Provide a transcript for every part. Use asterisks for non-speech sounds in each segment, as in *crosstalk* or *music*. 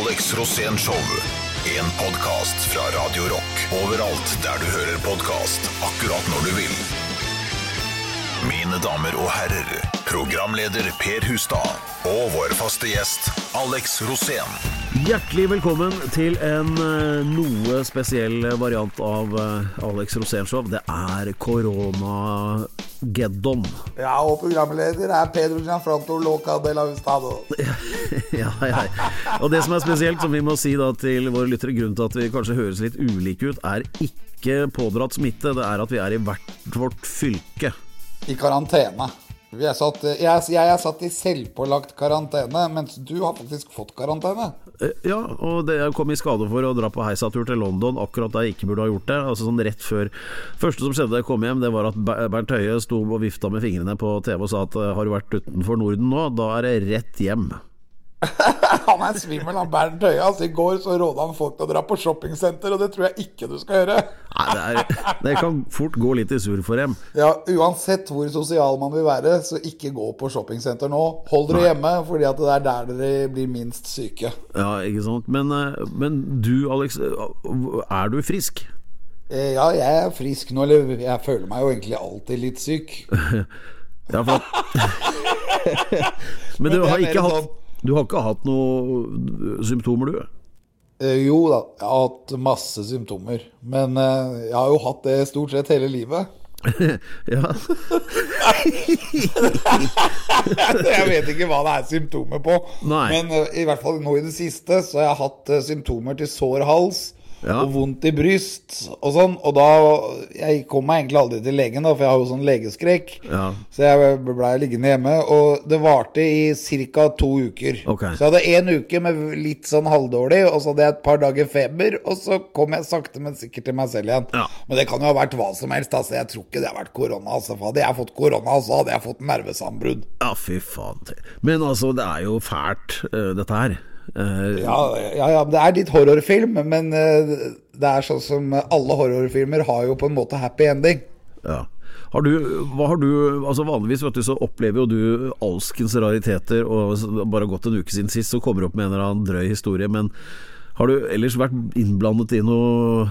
Alex Rosén Show. En podkast fra Radio Rock. Overalt der du hører podkast, akkurat når du vil. Mine damer og herrer, programleder Per Hustad og vår faste gjest Alex Rosén. Hjertelig velkommen til en eh, noe spesiell variant av Alex Rosén-show. Det er koronageddon. Ja, og programleder er Pedro Gianfranto Loca de la Hustado. *laughs* ja, ja. Og det som er spesielt, som vi må si da til våre lyttere, grunnen til at vi kanskje høres litt ulike ut, er ikke pådratt smitte. Det er at vi er i hvert vårt fylke. I karantene. Vi er satt, jeg, jeg er satt i selvpålagt karantene, mens du har faktisk fått karantene. Eh, Ja, og det jeg kom i skade for å dra på heisatur til London akkurat da jeg ikke burde ha gjort det. Altså sånn rett før Første som skjedde da jeg kom hjem, det var at Bernt Høie sto og vifta med fingrene på TV og sa at eh, har du vært utenfor Norden nå, da er det rett hjem. *laughs* Han er svimmel, han Bernt Høie. Altså, I går så råda han folk til å dra på shoppingsenter, og det tror jeg ikke du skal gjøre. *laughs* Nei, det, er, det kan fort gå litt i surr for dem. Ja, Uansett hvor sosial man vil være, så ikke gå på shoppingsenter nå. Hold dere hjemme, fordi at det er der dere blir minst syke. Ja, ikke sant. Men, eh, men du, Alex, er du frisk? Eh, Ja, jeg er frisk nå, eller jeg føler meg jo egentlig alltid litt syk. *laughs* Ja, for Men du har ikke hatt sånn- Du har ikke hatt noen symptomer, du? Eh, Jo da, jeg har hatt masse symptomer. Men eh, jeg har jo hatt det stort sett hele livet. *laughs* Ja. *laughs* jeg vet ikke hva det er symptomer på. Nei. Men eh, i hvert fall nå i det siste så har jeg hatt eh, symptomer til sår hals. Ja. Og vondt i bryst og sånn. Og da Jeg kom meg egentlig aldri til legen, da, for jeg har jo sånn legeskrekk. Ja. Så jeg blei liggende hjemme. Og det varte i ca. to uker. Okay. Så jeg hadde én uke med litt sånn halvdårlig, og så hadde jeg et par dager feber. Og så kom jeg sakte, men sikkert til meg selv igjen. Ja. Men det kan jo ha vært hva som helst. Altså. Jeg tror ikke det har vært korona. Altså. Hadde jeg fått korona, så hadde jeg fått nervesambrudd. ja, fy faen. Men altså, det er jo fælt, eh, dette her. Eh, Ja, ja, ja, det er litt horrorfilm, men eh, det er sånn som alle horrorfilmer har jo på en måte happy ending. Ja. Har du, hva har du Altså Vanligvis vet du, så opplever jo du alskens rariteter, og bare gått en uke siden sist, så kommer du opp med en eller annen drøy historie. Men har du ellers vært innblandet i noe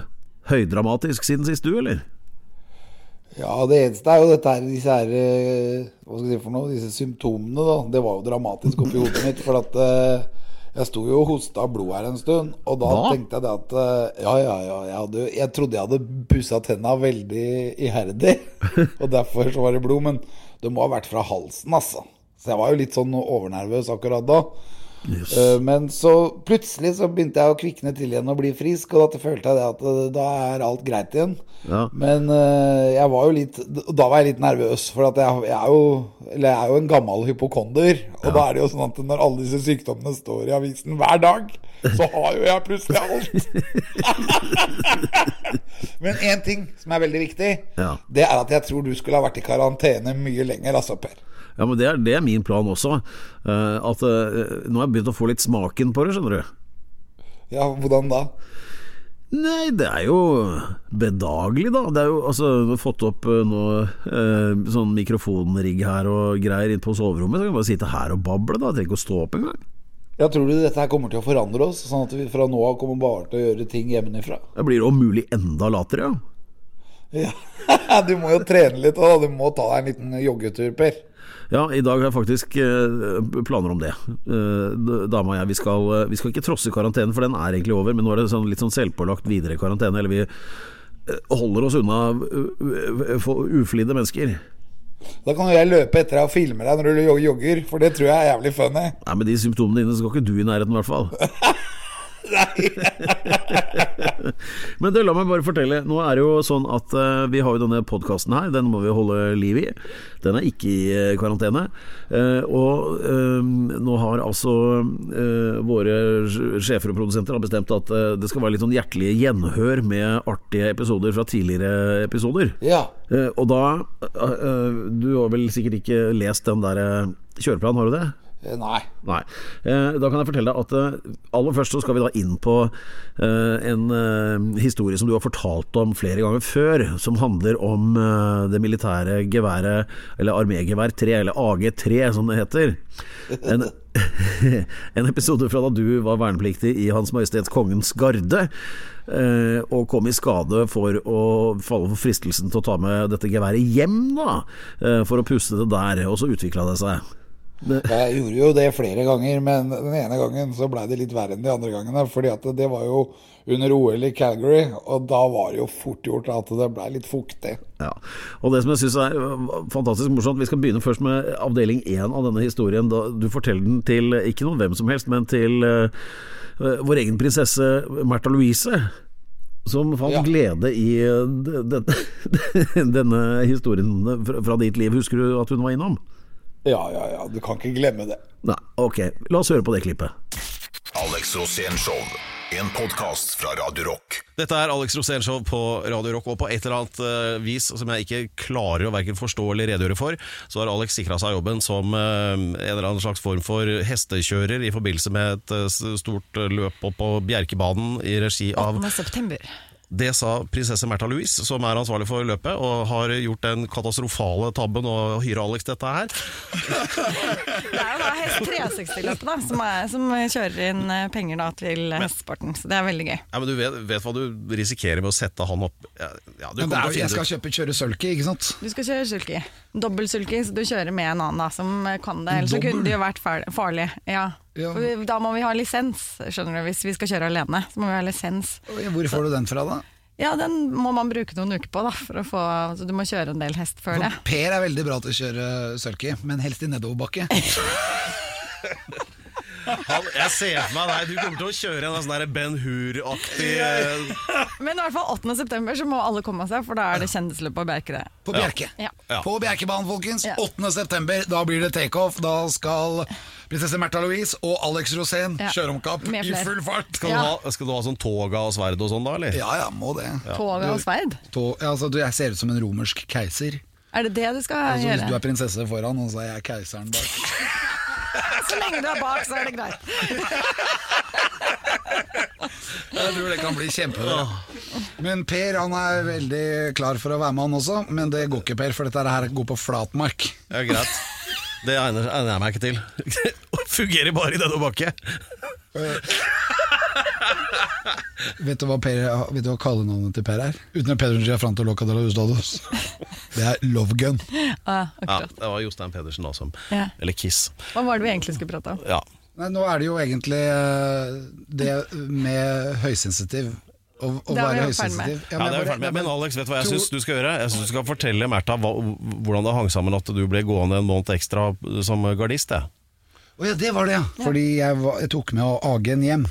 høydramatisk siden sist, du, eller? Ja, det eneste er jo dette her, disse her eh, Hva skal jeg si for noe? Disse symptomene, da. Det var jo dramatisk oppi hodet mitt. For at jeg sto jo og hosta blod her en stund, og da Hva? tenkte jeg det at eh, Ja, ja, ja. Jeg, hadde, jeg trodde jeg hadde pussa tenna veldig iherdig, *laughs* og derfor så var det blod. Men det må ha vært fra halsen, altså. Så jeg var jo litt sånn overnervøs akkurat da. Eh, Men så plutselig så begynte jeg å kvikne til igjen og bli frisk, og da følte jeg det at eh, da er alt greit igjen. Ja. Men eh, jeg var jo litt Da var jeg litt nervøs, for at jeg, jeg, er jo, eller jeg er jo en gammel hypokonder. Og da er det jo sånn at når alle disse sykdommene står i avisen hver dag, så har jo jeg plutselig alt. *laughs* Men én ting som er veldig viktig, Ja. det er at jeg tror du skulle ha vært i karantene mye lenger, altså, Per. Ja, men det er, det er min plan også. Uh, at uh, Nå har jeg begynt å få litt smaken på det, skjønner du. Ja, hvordan da? Nei, det er jo bedagelig, da. Det er jo altså du har fått opp eh, nå eh, sånn mikrofonrigg her og greier inn på soverommet. Så kan vi bare sitte her og bable, da. Jeg trenger ikke å stå opp engang. Ja, Tror du dette her kommer til å forandre oss, sånn at vi fra nå av kommer bare til å gjøre ting hjemmefra? Det blir om mulig enda latere, ja. Ja. *laughs* Du må jo trene litt, da. Du må ta deg en liten joggetur, Per. Ja, i dag har jeg faktisk eh, planer om det. Eh, dama og jeg, vi skal, eh, vi skal ikke trosse karantenen, for den er egentlig over. Men nå er det sånn, litt sånn selvpålagt videre karantene. Eller vi holder oss unna uflidde mennesker. Da kan jeg løpe etter deg og filme deg når du jogger, for det tror jeg er jævlig funny. Nei, Med de symptomene dine så skal ikke du i nærheten, i hvert fall. *laughs* *laughs* Men du, la meg bare fortelle. Nå er det jo sånn at uh, vi har jo denne podkasten her. Den må vi holde liv i. Den er ikke i uh, karantene. Uh, og nå har altså våre sjefer og produsenter har bestemt at det skal være litt sånn hjertelige gjenhør med artige episoder fra tidligere episoder. Ja. Og da Du har vel sikkert ikke lest den der kjøreplanen, har du det? Eh, Nei. Nei. Eh, da kan jeg fortelle deg at eh, aller først så skal vi da inn på en historie som du har fortalt om flere ganger før, som handler om det militære geværet, eller armégevær 3, eller AG3 som det heter. En, *laughs* en episode fra da du var vernepliktig i Hans Majestet Kongens Garde, og kom i skade for å falle for fristelsen til å ta med dette geværet hjem, da, for å puste det der, og så utvikla det seg. Jeg gjorde jo det flere ganger, men den ene gangen så blei det litt verre enn de andre gangene. Fordi at det var jo under OL i Calgary, og da var det jo fort gjort at det blei litt fuktig. Ja, og det som jeg syns er øh, fantastisk morsomt Vi skal begynne først med avdeling én av denne historien. Du forteller den til ikke noen hvem som helst, men til uh, vår egen prinsesse Märtha Louise. Som fant Ja. glede i øh, de- de- *laughs* denne historien fra ditt liv. Husker du at hun var innom? Ja, ja, ja, du kan ikke glemme det. Nei, ok. La oss høre på det klippet. Alex Rosén Show. En podkast fra Radio Rock. Dette er Alex Rosénshow på Radio Rock, og på et eller annet eh, vis som jeg ikke klarer å verken forstå eller redegjøre for, så har Alex sikra seg jobben som eh, en eller annen slags form for hestekjører i forbindelse med et eh, stort løp opp på Bjerkebanen i regi av 8. september. Det sa prinsesse Märtha Louise, som er ansvarlig for løpet, og har gjort den katastrofale tabben å hyre Alex dette her. Det er jo da Hest 360-løpet da, som, er, som kjører inn eh, penger da til hestesporten, så det er veldig gøy. Ja, men Du vet, vet hva du risikerer med å sette han opp Ja, ja, du Men det er, til å jo- jeg skal ut kjøpe kjøre sulky, ikke sant? Du skal kjøre sulky. Dobbeltsulky, så du kjører med en annen da, som kan det. Ellers så kunne det jo vært farlig. Ja. Ja. For Da må vi ha lisens, skjønner du. Hvis vi skal kjøre alene, så må vi ha lisens. Hvor får du den fra, da? Ja, den må man bruke noen uker på, da, for å få Så du må kjøre en del hest før det. Per er veldig bra til å kjøre sulky, men helst i nedoverbakke. *laughs* han, Jeg ser for meg deg, du kommer til å kjøre en sånn Ben Hur-aktig eh, Men i hvert fall 8. september så må alle komme seg, for da er det kjendisløp på Bjerke. På Bjerke. Ja. Ja. På Bjerkebanen, folkens. 8. september, da blir det takeoff. Da skal prinsesse Märtha Louise og Alex Rosén Ja. kjøre om kapp i full fart. Skal, du ha, skal du ha sånn toga og sverd og sånn da, eller? Ja ja, må det. Toga og sverd. To, ja, altså, du, jeg ser ut som en romersk keiser. Er det det du skal Altså, hvis du er prinsesse foran, og så er jeg keiseren bak. *laughs* Så lenge du er bak, så er det greit. Jeg tror det kan bli kjempebra. Men Per han er veldig klar for å være med, han også. Men det går ikke, Per, for dette her går på flatmark. Ja, greit. Det egner, egner jeg meg ikke til. *laughs* Fungerer bare i nedoverbakke. *laughs* Vet du hva, per, vet du hva kallenavnet til Per er? Uten Pedro Giafranto Loca de la Ustados. *laughs* Det er Love Gun. Ah, Ja, det var Jostein Pedersen da som Ja. Eller Kiss. Hva var det vi egentlig skulle prate om? Ja. Nei, nå er det jo egentlig eh, det med høysensitiv. Å, å Det er vi være jo ferdig med. høysensitiv. Ja, det er vi ferdig med. Men Alex, vet du hva jeg syns du skal gjøre? Jeg synes du skal fortelle Märtha hvordan det hang sammen at du ble gående en måned ekstra som gardist. jeg. Å ja, det var det, ja. Fordi jeg, var, jeg tok med AG-en hjem.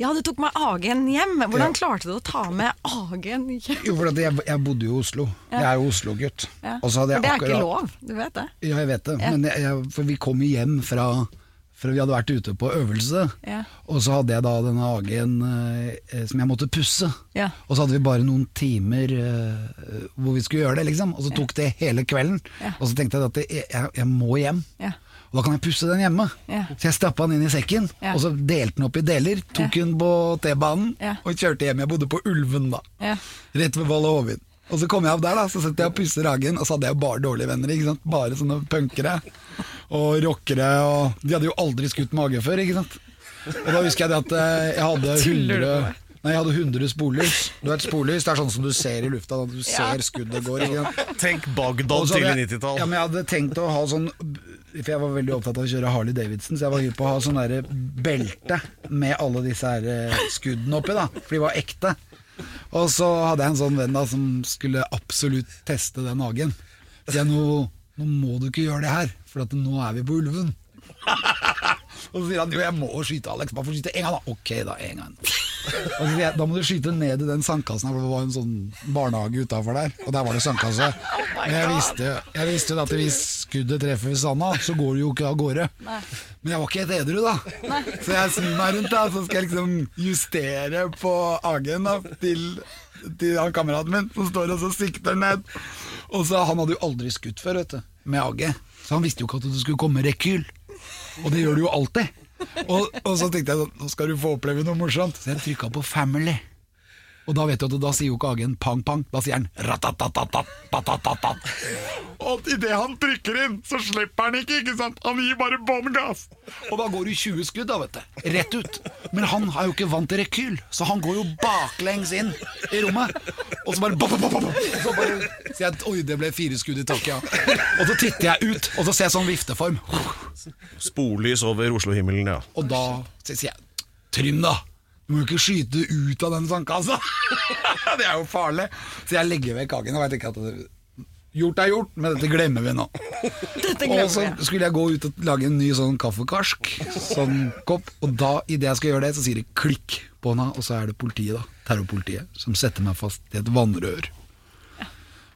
Ja, du tok med AG-en hjem. Hvordan klarte du å ta med AG-en hjem? Jo, for jeg, jeg bodde jo i Oslo. Jeg er jo Oslo-gutt. Ja. For det er ikke lov, du vet det. Ja, jeg vet det. Ja. Men jeg, jeg, for vi kom hjem fra For vi hadde vært ute på øvelse. Ja. Og så hadde jeg da denne AG-en eh, som jeg måtte pusse. Ja. Og så hadde vi bare noen timer eh, hvor vi skulle gjøre det, liksom. Og så tok det hele kvelden. Og så tenkte jeg at det, jeg, jeg må hjem. Ja. Og da kan jeg pusse den hjemme. Ja. Så jeg stappa den inn i sekken, Ja. og så delte den opp i deler. Tok den på T-banen og kjørte hjem. Jeg bodde på Ulven da. Ja. Rett ved Vold og Hovin. Og så kom jeg opp der, da, så sitter jeg og pusser hagen, og så hadde jeg jo bare dårlige venner. ikke sant? Bare sånne punkere og rockere. Og de hadde jo aldri skutt mage før, ikke sant. Og da husker jeg det at eh, jeg hadde Tuller du 100 med meg? Nei, jeg hadde 100 sporlys. Du vet, Sporlys det er sånn som du ser i lufta, Da. du ser skuddet går. ikke? Tenk Bagdad til tidlig 90-tall. Ja, men jeg hadde tenkt å ha sånn For jeg var veldig opptatt av å kjøre Harley Davidson, så jeg var hypp på å ha sånn derre belte med alle disse her eh, skuddene oppi, da. For de var ekte. Og så hadde jeg en sånn venn da som skulle absolutt teste den hagen. Så jeg nå, nå må du ikke gjøre det her, for at nå er vi på Ulven. Og så sier han jo jeg må skyte Alex, bare få skyte en gang da. Ok da, en gang. Og så sier jeg, da må du skyte ned i den sandkassen her, for det var en sånn barnehage utafor der. Og der var det sandkasse. *laughs* Men jeg visste, jeg visste jo at hvis skuddet treffer sanda, så går det jo ikke av gårde. Men jeg var ikke helt edru, da. Så jeg snur meg rundt, da, så skal jeg liksom justere på AG-en da, til, til han kameraten min, som står og så sikter ned. Og så Han hadde jo aldri skutt før, vet du, med AG. Så han visste jo ikke at det skulle komme rekyl. Og det gjør du jo alltid. Og, og så tenkte jeg nå skal du få oppleve noe morsomt. Så jeg trykka på family. Og da vet du at da sier jo ikke Hagen pang pang, da sier han ratatatatat. Og idet han trykker inn, så slipper han ikke, ikke sant? Han gir bare bånn gass. Og da går du 20 skudd, da, vet du. Rett ut. Men han er jo ikke vant til rekyl, så han går jo baklengs inn i rommet. Og så bare, bop, bop, bop, så bare sier jeg oi, det ble fire skudd i taket, ja. Og så titter jeg ut, og så ser jeg sånn vifteform. Sporlys over Oslo-himmelen, ja. Og da sier jeg Trym, da! Du må jo ikke skyte ut av den sandkassa! *laughs* det er jo farlig! Så jeg legger vekk kaken. Og jeg tenker at det, gjort er gjort, men dette glemmer vi nå. *laughs* Dette Og så skulle jeg gå ut og lage en ny sånn kaffekarsk, sånn kopp. Og da, idet jeg skal gjøre det, så sier det klikk på henne, og så er det politiet, da. Terrorpolitiet, som setter meg fast i et vannrør.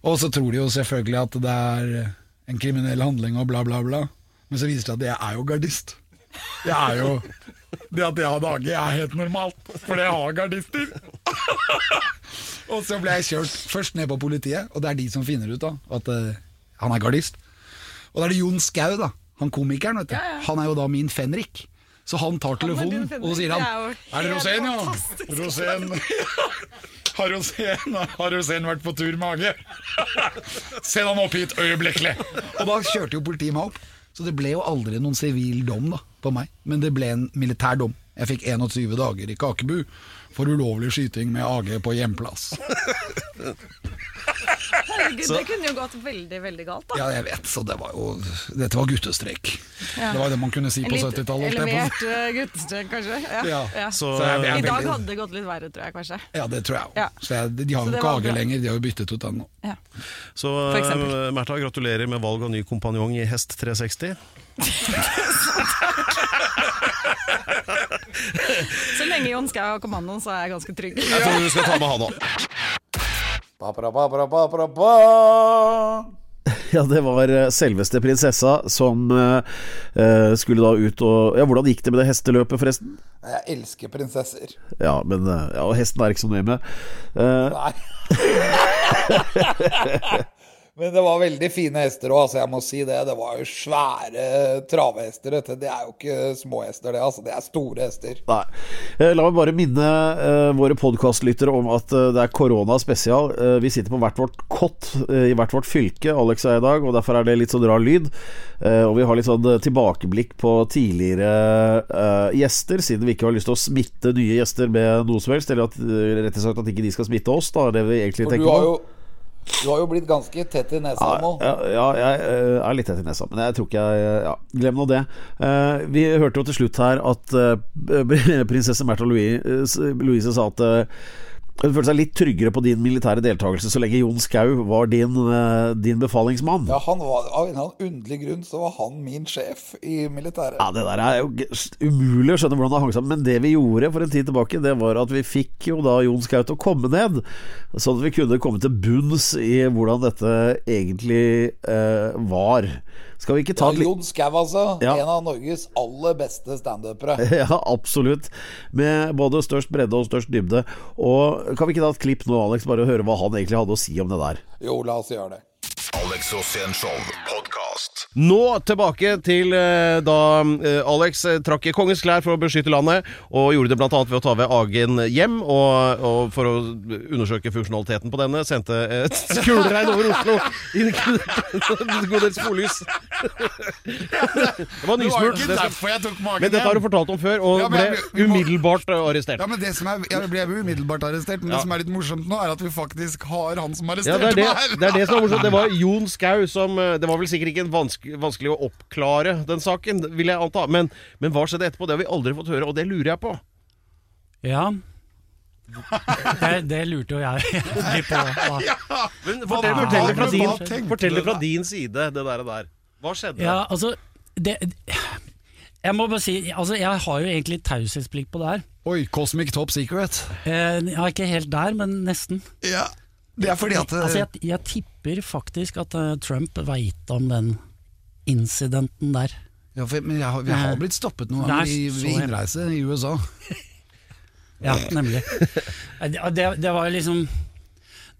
Og så tror de jo selvfølgelig at det er en kriminell handling og bla, bla, bla. Men så viser det seg at jeg er jo gardist. Jeg er jo Det at jeg hadde dage, er helt normalt, for jeg har gardister. *laughs* og så ble jeg kjørt først ned på politiet, og det er de som finner ut da at uh, han er gardist. Og da er det Jon Skau, da. Han komikeren, vet du. Han er jo da min fenrik. Så han tar telefonen, han og så sier han. Er Er det Rosén, ja? Rosén *laughs* Har Rosén, har Rosén vært på tur med Hage? *laughs* Send han opp hit øyeblikkelig! Og da kjørte jo politiet meg opp. Så det ble jo aldri noen sivil dom da, på meg, men det ble en militær dom. Jeg fikk 21 dager i Kakebu for ulovlig skyting med AG på hjemplass. Herregud, det kunne jo gått veldig, veldig galt, da. Ja, jeg vet, så det var jo Dette var guttestrek. Ja. Det var det man kunne si En på 70-tallet. holdt jeg på å si. elevert guttestrek, kanskje. Ja. Ja. Ja. Så, Så jeg jeg, I dag hadde det gått litt verre, tror jeg kanskje. Ja, det tror jeg òg. Ja. De har jo ikke AG lenger, de har jo byttet ut den nå. Ja. så eh, Märtha, gratulerer med valg av ny kompanjong i Hest 360. *laughs* *laughs* Så lenge Jon Skau har kommandoen, så er jeg ganske trygg. Jeg tror du skal ta med han òg. Ja, det var eh, selveste prinsessa som eh, eh, skulle da ut og Ja, hvordan gikk det med det hesteløpet, forresten? Jeg elsker prinsesser. Ja, men ja, og hesten er ikke så nøye med. Uh, Nei. *laughs* *laughs* Men det var veldig fine hester òg, altså jeg må si det. Det var jo svære travehester. Dette. Det er jo ikke små hester, det. altså Det er store hester. Nei. Eh, La meg bare minne uh, våre podkastlyttere om at uh, det er korona spesial. Uh, vi sitter på hvert vårt kott i hvert vårt fylke, Alex og jeg i dag, og derfor er det litt sånn rar lyd. Og vi har litt sånn tilbakeblikk på tidligere gjester, siden vi ikke har lyst til å smitte nye gjester med noe som helst. Eller at, rett og slett at ikke de skal smitte oss, da. Det vi egentlig tenker på. Du har jo blitt ganske tett i nesa nå. Ja, ja, jeg eh, er litt tett i nesa, men jeg tror ikke jeg ja, Glem nå det. Eh, vi hørte jo til slutt her at eh, *laughs* prinsesse Märtha Louise, Louise sa at eh, hun følte seg litt tryggere på din militære deltakelse så lenge Jon Skau var din, eh, din befalingsmann. Ja, han var, Av en eller annen underlig grunn så var han min sjef i militæret. Ja, Det der er jo umulig å skjønne hvordan det hang sammen. Men det vi gjorde for en tid tilbake, det var at vi fikk jo da Jon Skau til å komme ned. Sånn at vi kunne komme til bunns i hvordan dette egentlig eh, var. Skal vi ikke ta Ja, Jon Skau, altså. Ja. En av Norges aller beste standupere. *laughs* Ja, absolutt. Med både størst bredde og størst dybde. Og Kan vi ikke ta et klipp nå, Alex, bare høre hva han egentlig hadde å si om det der? Jo, la oss gjøre det. Alex Rosén Show. Nå tilbake til eh, da eh, Alex eh, trakk i kongens klær for å beskytte landet, og gjorde det bl.a. ved å ta ved Agen hjem, og, og for å undersøke funksjonaliteten på denne, sendte et *laughs* kuleregn over Oslo i en god del spollys. Det var nysmurt. Det skal- jeg tok magen Men dette har du fortalt om før, og Ja, ble umiddelbart arrestert. Ja, men det som er, Jeg ble umiddelbart arrestert, men Ja. det som er litt morsomt nå, er at vi faktisk har han som Ja, arresterte det er det, meg. det er det som er morsomt. Det var Jon Skau som Det var vel sikkert ikke en vanske, vanskelig å oppklare den saken, vil jeg anta. Men, men hva skjedde etterpå? Det har vi aldri fått høre, og det lurer jeg på. Ja. Det, det lurte jo jeg *laughs* litt på. *laughs* Ja, Men Hva fortell, fortell, det fra din, fortell det fra din side, det der. der. Hva skjedde? Ja, altså det, Jeg må bare si altså, Jeg har jo egentlig taushetsplikt på det her. Oi, Cosmic Top Secret. Eh, Jeg er ikke helt der, men nesten. Ja, Det er fordi at eh, Altså, jeg, jeg tipper faktisk at uh, Trump veit om den incidenten der. ja, for, men jeg Vi har blitt stoppet noen ganger ved innreise i USA. *laughs* Ja, nemlig. Det, det, det var liksom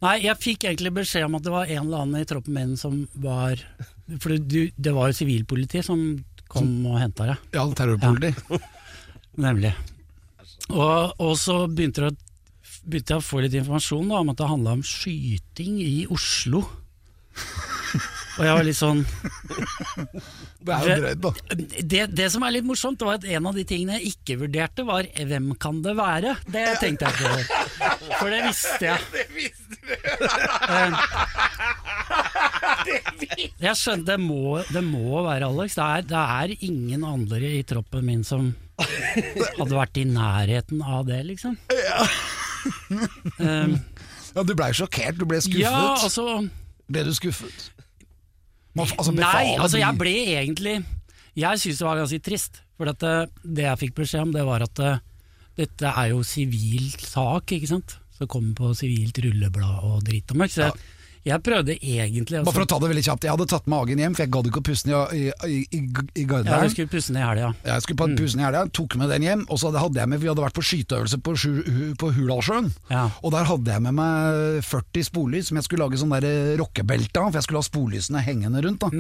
Nei, jeg fikk egentlig beskjed om at det var en eller annen i troppen min som var For du, det var jo sivilpoliti som kom og henta deg. Ja, terrorpoliti. *laughs* Nemlig. Og, og så begynte, det, å- begynte jeg å få litt informasjon da, om at det handla om skyting i Oslo. Og jeg var litt sånn Det er jo drøyt, da. det, det som er litt morsomt, var at en av de tingene jeg ikke vurderte, var 'hvem kan det være'? Det tenkte jeg på. For det visste jeg. Det Jeg skjønte det må, det må være Alex. Det er, det er ingen andre i troppen min som hadde vært i nærheten av det, liksom. Um, Ja, du blei sjokkert, du ble skuffet. ja, altså Ble du skuffet? Man, altså, Nei, altså jeg ble egentlig Jeg syns det var ganske trist. For at det, det jeg fikk beskjed om, det var at dette er jo sivil sak, ikke sant. Så kommer på sivilt rulleblad og dritt og møkk. Så jeg prøvde egentlig Bare for altså, å ta det veldig kjapt, jeg hadde tatt med Agen hjem, for jeg gadd ikke å puste den i, i, i, i Ja, du skulle puste ned i helga. Jeg skulle på pussen i helga, tok med den hjem, og så hadde jeg med Vi hadde vært på skyteøvelse på, på Hurdalssjøen. Ja. Og der hadde jeg med meg 40 sporlys som jeg skulle lage sånn der rockebelte av, for jeg skulle ha sporlysene hengende rundt. da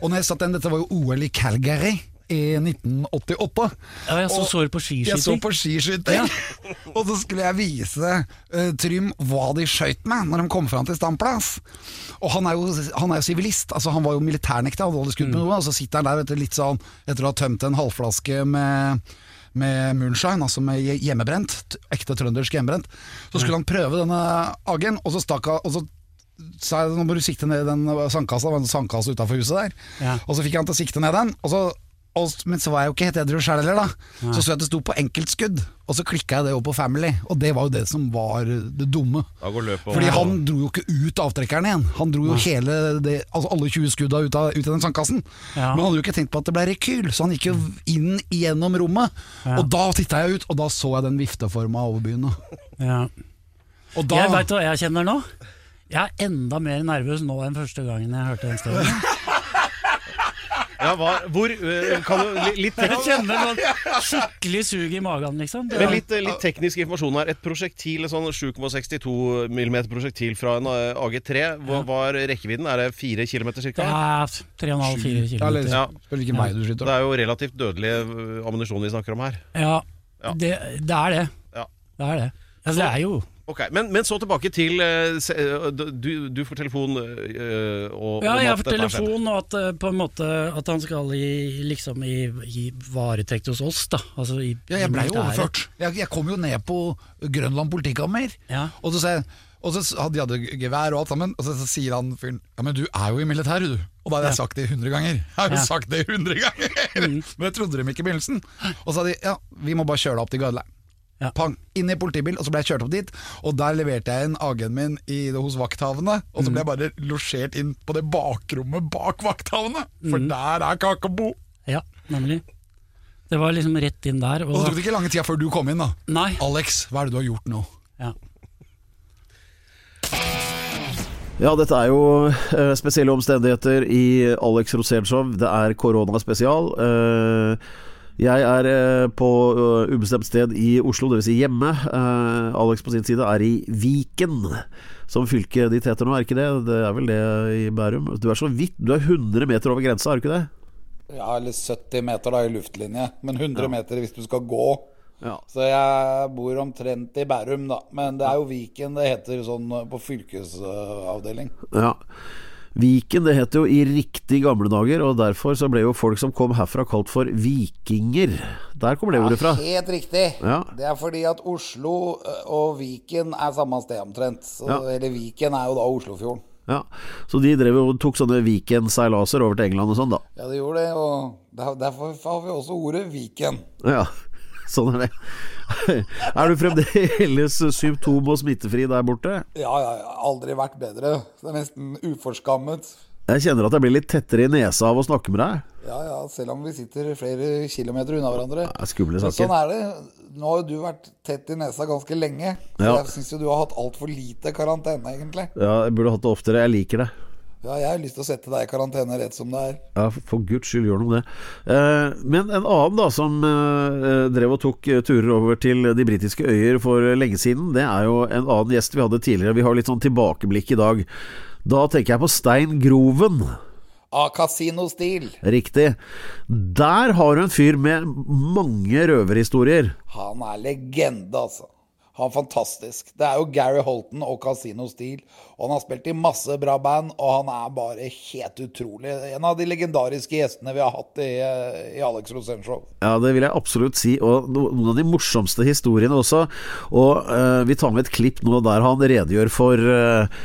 Og når jeg satt den, Dette var jo OL i Calgary i 1988. Ja, jeg så Og så på Jeg så skiskyting. på skiskyting, *laughs* og så skulle jeg vise uh, Trym hva de skøyt med når de kom fram til standplass. Og han er jo han er jo sivilist, altså han var jo militærnekta, hadde aldri skutt med noe. Og så sitter han der etter litt sånn Etter å ha tømt en halvflaske med med moonshine, altså med hjemmebrent, ekte trøndersk hjemmebrent. Så skulle han prøve denne Agen, og så stakk han og så sa jeg nå må du sikte ned den sandkassa, det var en sandkasse utafor huset der. Ja. Og så fikk han til å sikte ned den, og så, og, men så var jeg jo ikke helt edru sjøl heller, da. Så så jeg at det sto på enkeltskudd, og så klikka jeg det over på Family, og det var jo det som var det dumme. Fordi han dro jo ikke ut avtrekkeren igjen. Han dro jo hele det, altså alle 20 skudda ut av, ut av den sandkassen. Ja. Men han hadde jo ikke tenkt på at det ble rekyl, så han gikk jo inn gjennom rommet. Og da titta jeg ut, og da så jeg den vifteforma over byen. Ja. Og da Jeg veit hva jeg kjenner nå. Jeg er enda mer nervøs nå enn første gangen jeg hørte den stemmen. *laughs* Ja, hva, hvor, kan du, li- litt, Jeg kjenner noe skikkelig sug i magen, liksom. Det men litt, eh, litt teknisk informasjon her. Et prosjektil, et sånn 7,62 mm prosjektil fra en eh, AG3. Hva var rekkevidden? Er det 4 km ca.? Ja, 3,5-4 eller, km. Ja. Spør hvilken vei du Det skyter. er jo relativt dødelig eh, ammunisjon vi snakker om her. Ja, Ja. det, det er det. Ja. Det er det. Altså, det er jo Ok, men, men så tilbake til eh, eh, Du, du får telefon eh, og, Ja, jeg får telefon, og at på en måte At han skal i, liksom i, i varetekt hos oss, da. Altså i, Ja, jeg blei jo overført. Jeg, jeg kom jo ned på Grønland politikammer, Ja. og så, sa jeg, og så hadde de hadde gevær og alt sammen, og så, så sier han fyren Ja, men du er jo i militæret, du. Og da hadde jeg sagt det 100 ganger. Jeg har jo Ja. sagt det 100 ganger! *laughs* Men jeg trodde dem ikke i begynnelsen. Og så sa de ja, vi må bare kjøre deg opp til Garderleiren. Ja. Pang, inn i politibil, og så ble jeg kjørt opp dit. Og der leverte jeg inn AG-en min i, hos vakthavende, og så ble jeg bare losjert inn på det bakrommet bak vakthavende, for der er Kakebo! Ja, nemlig. Det var liksom rett inn der. Og så tok det ikke lange tida før du kom inn, da. nei. Alex, hva er det du har gjort nå? Ja. Ja, dette er jo eh, spesielle omstendigheter i Alex Rosénshow. Det er koronaspesial. Uh, jeg er eh, på eh, ubestemt sted i Oslo, dvs. Si hjemme. Eh, Alex på sin side er i Viken, som fylket ditt heter nå, er ikke det? Det er vel det i Bærum? Du er så vidt Du er 100 meter over grensa, er du ikke det? Ja, eller 70 meter da i luftlinje, men 100 meter hvis du skal gå. Ja. Så jeg bor omtrent i Bærum, da. Men det er jo Viken det heter sånn på fylkesavdeling. Ja. Viken, det het jo i riktig gamle dager, og derfor så ble jo folk som kom herfra kalt for vikinger. Der kommer det ordet fra. Helt riktig. Ja. Det er fordi at Oslo og Viken er samme sted omtrent. Så, Ja. Eller Viken er jo da Oslofjorden. Ja. Så de drev og tok sånne Viken-seilaser over til England og sånn, da. Ja, de gjorde det. Og derfor har vi også ordet Viken. Ja, *laughs* sånn er det. *laughs* Er du fremdeles symptom- og smittefri der borte? Ja, ja, ja. Aldri vært bedre. Det er nesten uforskammet. Jeg kjenner at jeg blir litt tettere i nesa av å snakke med deg. Ja, ja, selv om vi sitter flere kilometer unna hverandre. Er skumle saker. sånn er det. Nå har jo du vært tett i nesa ganske lenge. Så Ja. jeg syns jo du har hatt altfor lite karantene, egentlig. Ja, jeg burde hatt det oftere. Jeg liker det. Ja, jeg har lyst til å sette deg i karantene rett som det er. Ja, for- guds skyld, gjør noe med det. Eh, men en annen da som eh, drev og tok eh, turer over til de britiske øyer for lenge siden, det er jo en annen gjest vi hadde tidligere. Vi har litt sånn tilbakeblikk i dag. Da tenker jeg på Stein Groven. av Casino-stil. Riktig. Der har du en fyr med mange røverhistorier. Han er legende, altså. Han fantastisk. Det er jo Gary Holton og Casino Steel. Og han har spilt i masse bra band, og han er bare helt utrolig. En av de legendariske gjestene vi har hatt i, i Alex Rosén Show. Ja, det vil jeg absolutt si. Og noen av de morsomste historiene også. Og uh, vi tar med et klipp nå der han redegjør for uh,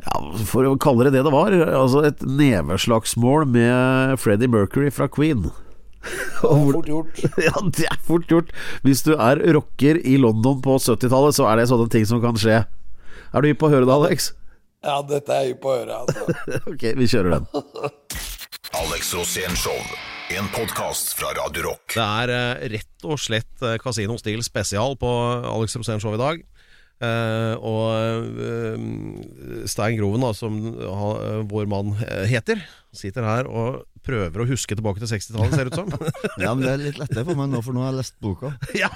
ja, For å kalle det det det var. Altså et neveslagsmål med Freddie Mercury fra Queen. *laughs* Er fort gjort. *laughs* Ja, det er fort gjort. Hvis du er rocker i London på 70-tallet, så er det sånne ting som kan skje. Er du hypp på å høre det, Alex? Ja, dette er jeg hypp på å høre, altså. *laughs* Ok, vi kjører den. Alex Rosén Show. En podkast fra Radio Rock. Det er eh, rett og slett eh, Casino Stil spesial på Alex Rosén Show i dag. Uh, og uh, Stein Groven, da, som eh, vår mann heter, sitter her og prøver å huske tilbake til 60-tallet, ser det ut som. *laughs* Ja, men det er litt lettere for meg nå, for nå har jeg lest boka. *laughs* ja!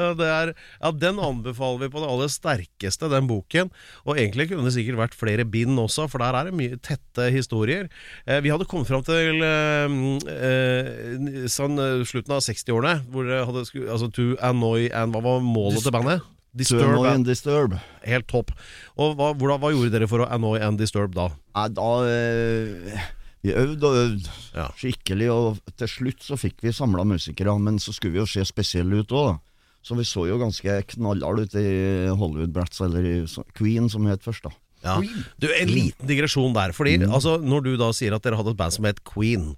Er, ja, Den anbefaler vi på det aller sterkeste, den boken. Og egentlig kunne det sikkert vært flere bind også, for der er det mye tette historier. Eh, vi hadde kommet fram til eh, eh, sånn eh, slutten av 60-årene, hvor det hadde altså, To Annoy and Hva var målet til bandet? Disturb. Annoy and Disturb. Helt topp. Og hva, hvordan, hva gjorde dere for å annoy and disturb da? Nei, da eh, Vi øvde og øvde Ja. skikkelig, og til slutt så fikk vi samla musikere, men så skulle vi jo se spesielle ut òg. Så vi så jo ganske knallharde ut i Hollywood Brats, eller i Queen, som het først, da. Ja. Du, En liten digresjon der. Fordi altså, Når du da sier at dere hadde et band som het Queen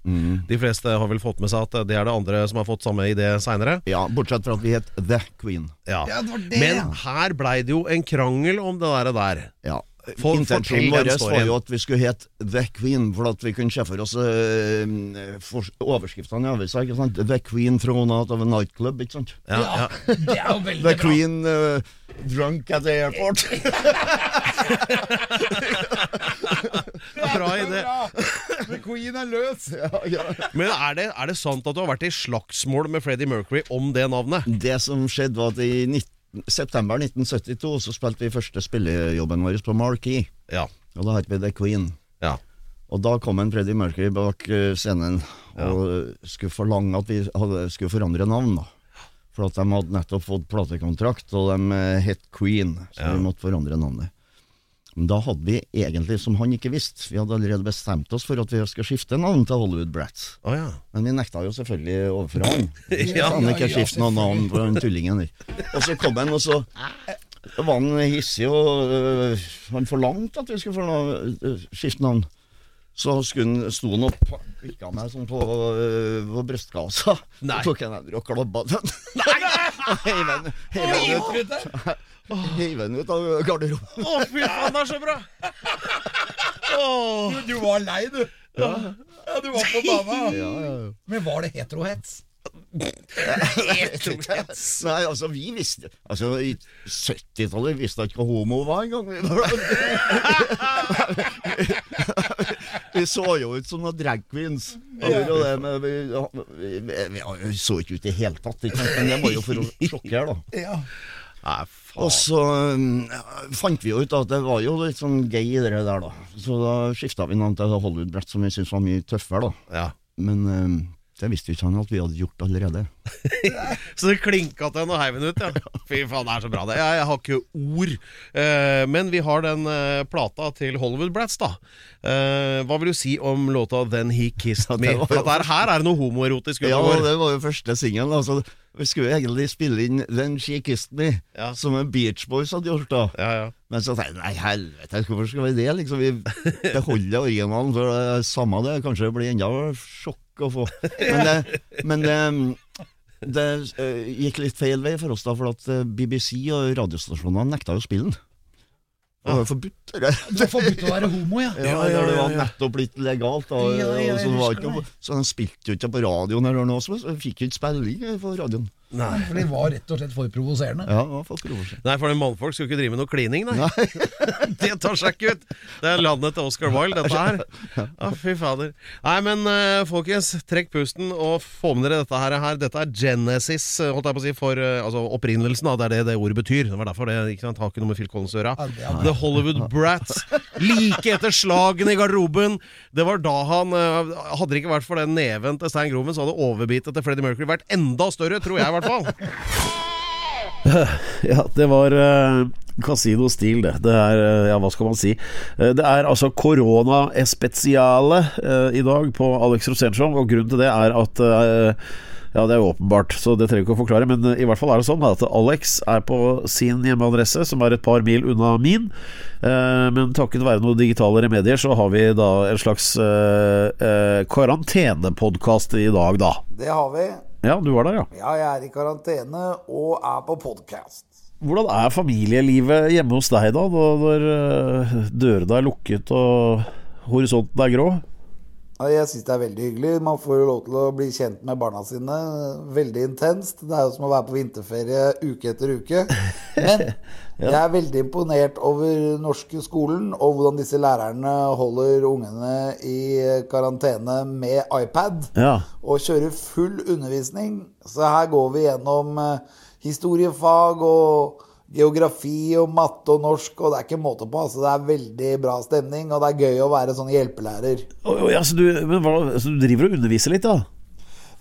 De fleste har vel fått med seg at det er det andre som har fått samme idé seinere? Ja, bortsett fra at vi het The Queen. Ja. Ja, det var det, Men her blei det jo en krangel om det der. der. Ja. For- Intensjonen vår var jo at vi skulle hete The Queen, for at vi kunne se for oss uh, for, overskriftene i avisa. ikke sant? The Queen thrown out of a nightclub, ikke sant? Ja, ja. *laughs* Det er jo veldig The bra. Queen uh, drunk at the airport. *laughs* *laughs* Bra idé. The Queen er løs. Men er det, er det sant at du har vært i slagsmål med Freddie Mercury om det navnet? Det som skjedde, var at i 19, september 1972 så spilte vi første spillejobben vår på Marquee. Ja. Og da het vi The Queen. ja. Og da kom en Freddie Mercury bak eh, scenen og skulle forlange at vi hadde, skulle forandre navn. da For at de hadde nettopp fått platekontrakt, og de eh, het Queen, så Ja. vi måtte forandre navnet. Men da hadde vi egentlig, som han ikke visste, vi hadde allerede bestemt oss for at vi skulle skifte navn til Hollywood Brats. Oh, ja. Men vi nekta jo selvfølgelig overfor han. *laughs* Ja, han ikke ja, skifte noe navn på den tullingen der. Og så kom han, og så var han hissig, og øh, han forlangte at vi skulle få noe, øh, skifte navn. Så skulle sto han og pikka meg sånn på, øh, på brystkassa. Nei. Så tok han hender og klabba den. Og *laughs* heiv den- ut- *laughs* heiv den ut av garderoben. Å, fy faen, det er så bra! Åh. Du var lei, du. Ja, du var på dama. Ja, ja, ja. Men var det heterohets? *laughs* Nei, altså, vi visste Altså, I 70-tallet visste jeg ikke hva homo var engang. *laughs* vi så jo ut som noen drag queens. Ja. men vi, vi, vi, vi så ikke ut i det hele tatt, ikke men det var jo for å sjokkere, da. *laughs* Ja. Nei, Og så um, fant vi jo ut at det var jo litt sånn gay i det der, da. Så da skifta vi navn til Hollywood Brett, som vi syntes var mye tøffere, da. Ja. Men um, det visste ikke han at vi hadde gjort allerede. *laughs* Så det klinka til og heiv den ut, ja. Fy faen, det er så bra, det. Jeg, jeg har ikke ord. Eh, men vi har den eh, plata til Hollywood Brats, da. Eh, hva vil du si om låta 'Then He Kissed Ja, Me'? For jo- her, her er det noe homoerotisk Ja, det var jo første singel. Altså, vi skulle egentlig spille inn 'Then She Kissed Me', Ja. som en Beach Boys hadde gjort. da Ja, ja. Men så tenkte jeg nei, helvete, hvorfor skal vi det? Liksom, vi beholder originalen, for det er samme det. Kanskje det blir enda sjokk å få. *laughs* Men det, men det, det eh, gikk litt feil vei for oss, da, for at eh, BBC og radiostasjonene nekta jo å spille den. Det var forbudt. det. Var forbudt å være homo, ja. *laughs* Ja, når det var nettopp blitt legalt. Da, Ja, ja, og så, jeg var ikke så de spilte jo ikke på radioen eller noe, så fikk jo ikke spilling på radioen. For de var rett og slett for provoserende. Ja, det var for provoserende. Nei, for det mannfolk skulle ikke drive med noe klining, nei. *laughs* det tar seg ikke ut! Det er landet til Oscar Wilde, dette her. Å, fy fader. Nei, men eh, folkens, trekk pusten og få med dere dette her. her. Dette er Genesis, eh, holdt jeg på å si, for eh, altså, opprinnelsen. Da. Det er det det ordet betyr. Det var derfor det ikke sant, har ikke noe med Phil Collins å gjøre. The Hollywood Brats. Like etter slagene i garderoben. Det var da han Hadde det ikke vært for den neven til Stein Groven, så hadde overbitet til Freddie Mercury vært enda større, tror jeg hvert fall. *laughs* Ja, det var uh, Casino Stil, det. Det er, eh, ja, hva skal man si. Eh, det er altså korona-especiale uh, i dag på Alex Rosénshow, og grunnen til det er at uh, ja, det er jo åpenbart, så det trenger vi ikke å forklare, men i hvert fall er det sånn at Alex er på sin hjemmeadresse, som er et par mil unna min. Men takket være noen digitale remedier, så har vi da en slags karantenepodkast i dag, da. Det har vi. Ja, du var der, ja. Ja, jeg er i karantene og er på podkast. Hvordan er familielivet hjemme hos deg, da, når eh, dørene er lukket og horisonten er grå? Jeg syns det er veldig hyggelig. Man får jo lov til å bli kjent med barna sine. Veldig intenst. Det er jo som å være på vinterferie uke etter uke. Men *laughs* jeg er veldig imponert over norske skolen og hvordan disse lærerne holder ungene i karantene med iPad Ja. og kjører full undervisning. Så her går vi gjennom eh, historiefag og geografi og matte og norsk, og det er ikke måte på. Altså, det er veldig bra stemning, og det er gøy å være sånn hjelpelærer. Oh, ja, så, du, men så du driver og underviser litt, da?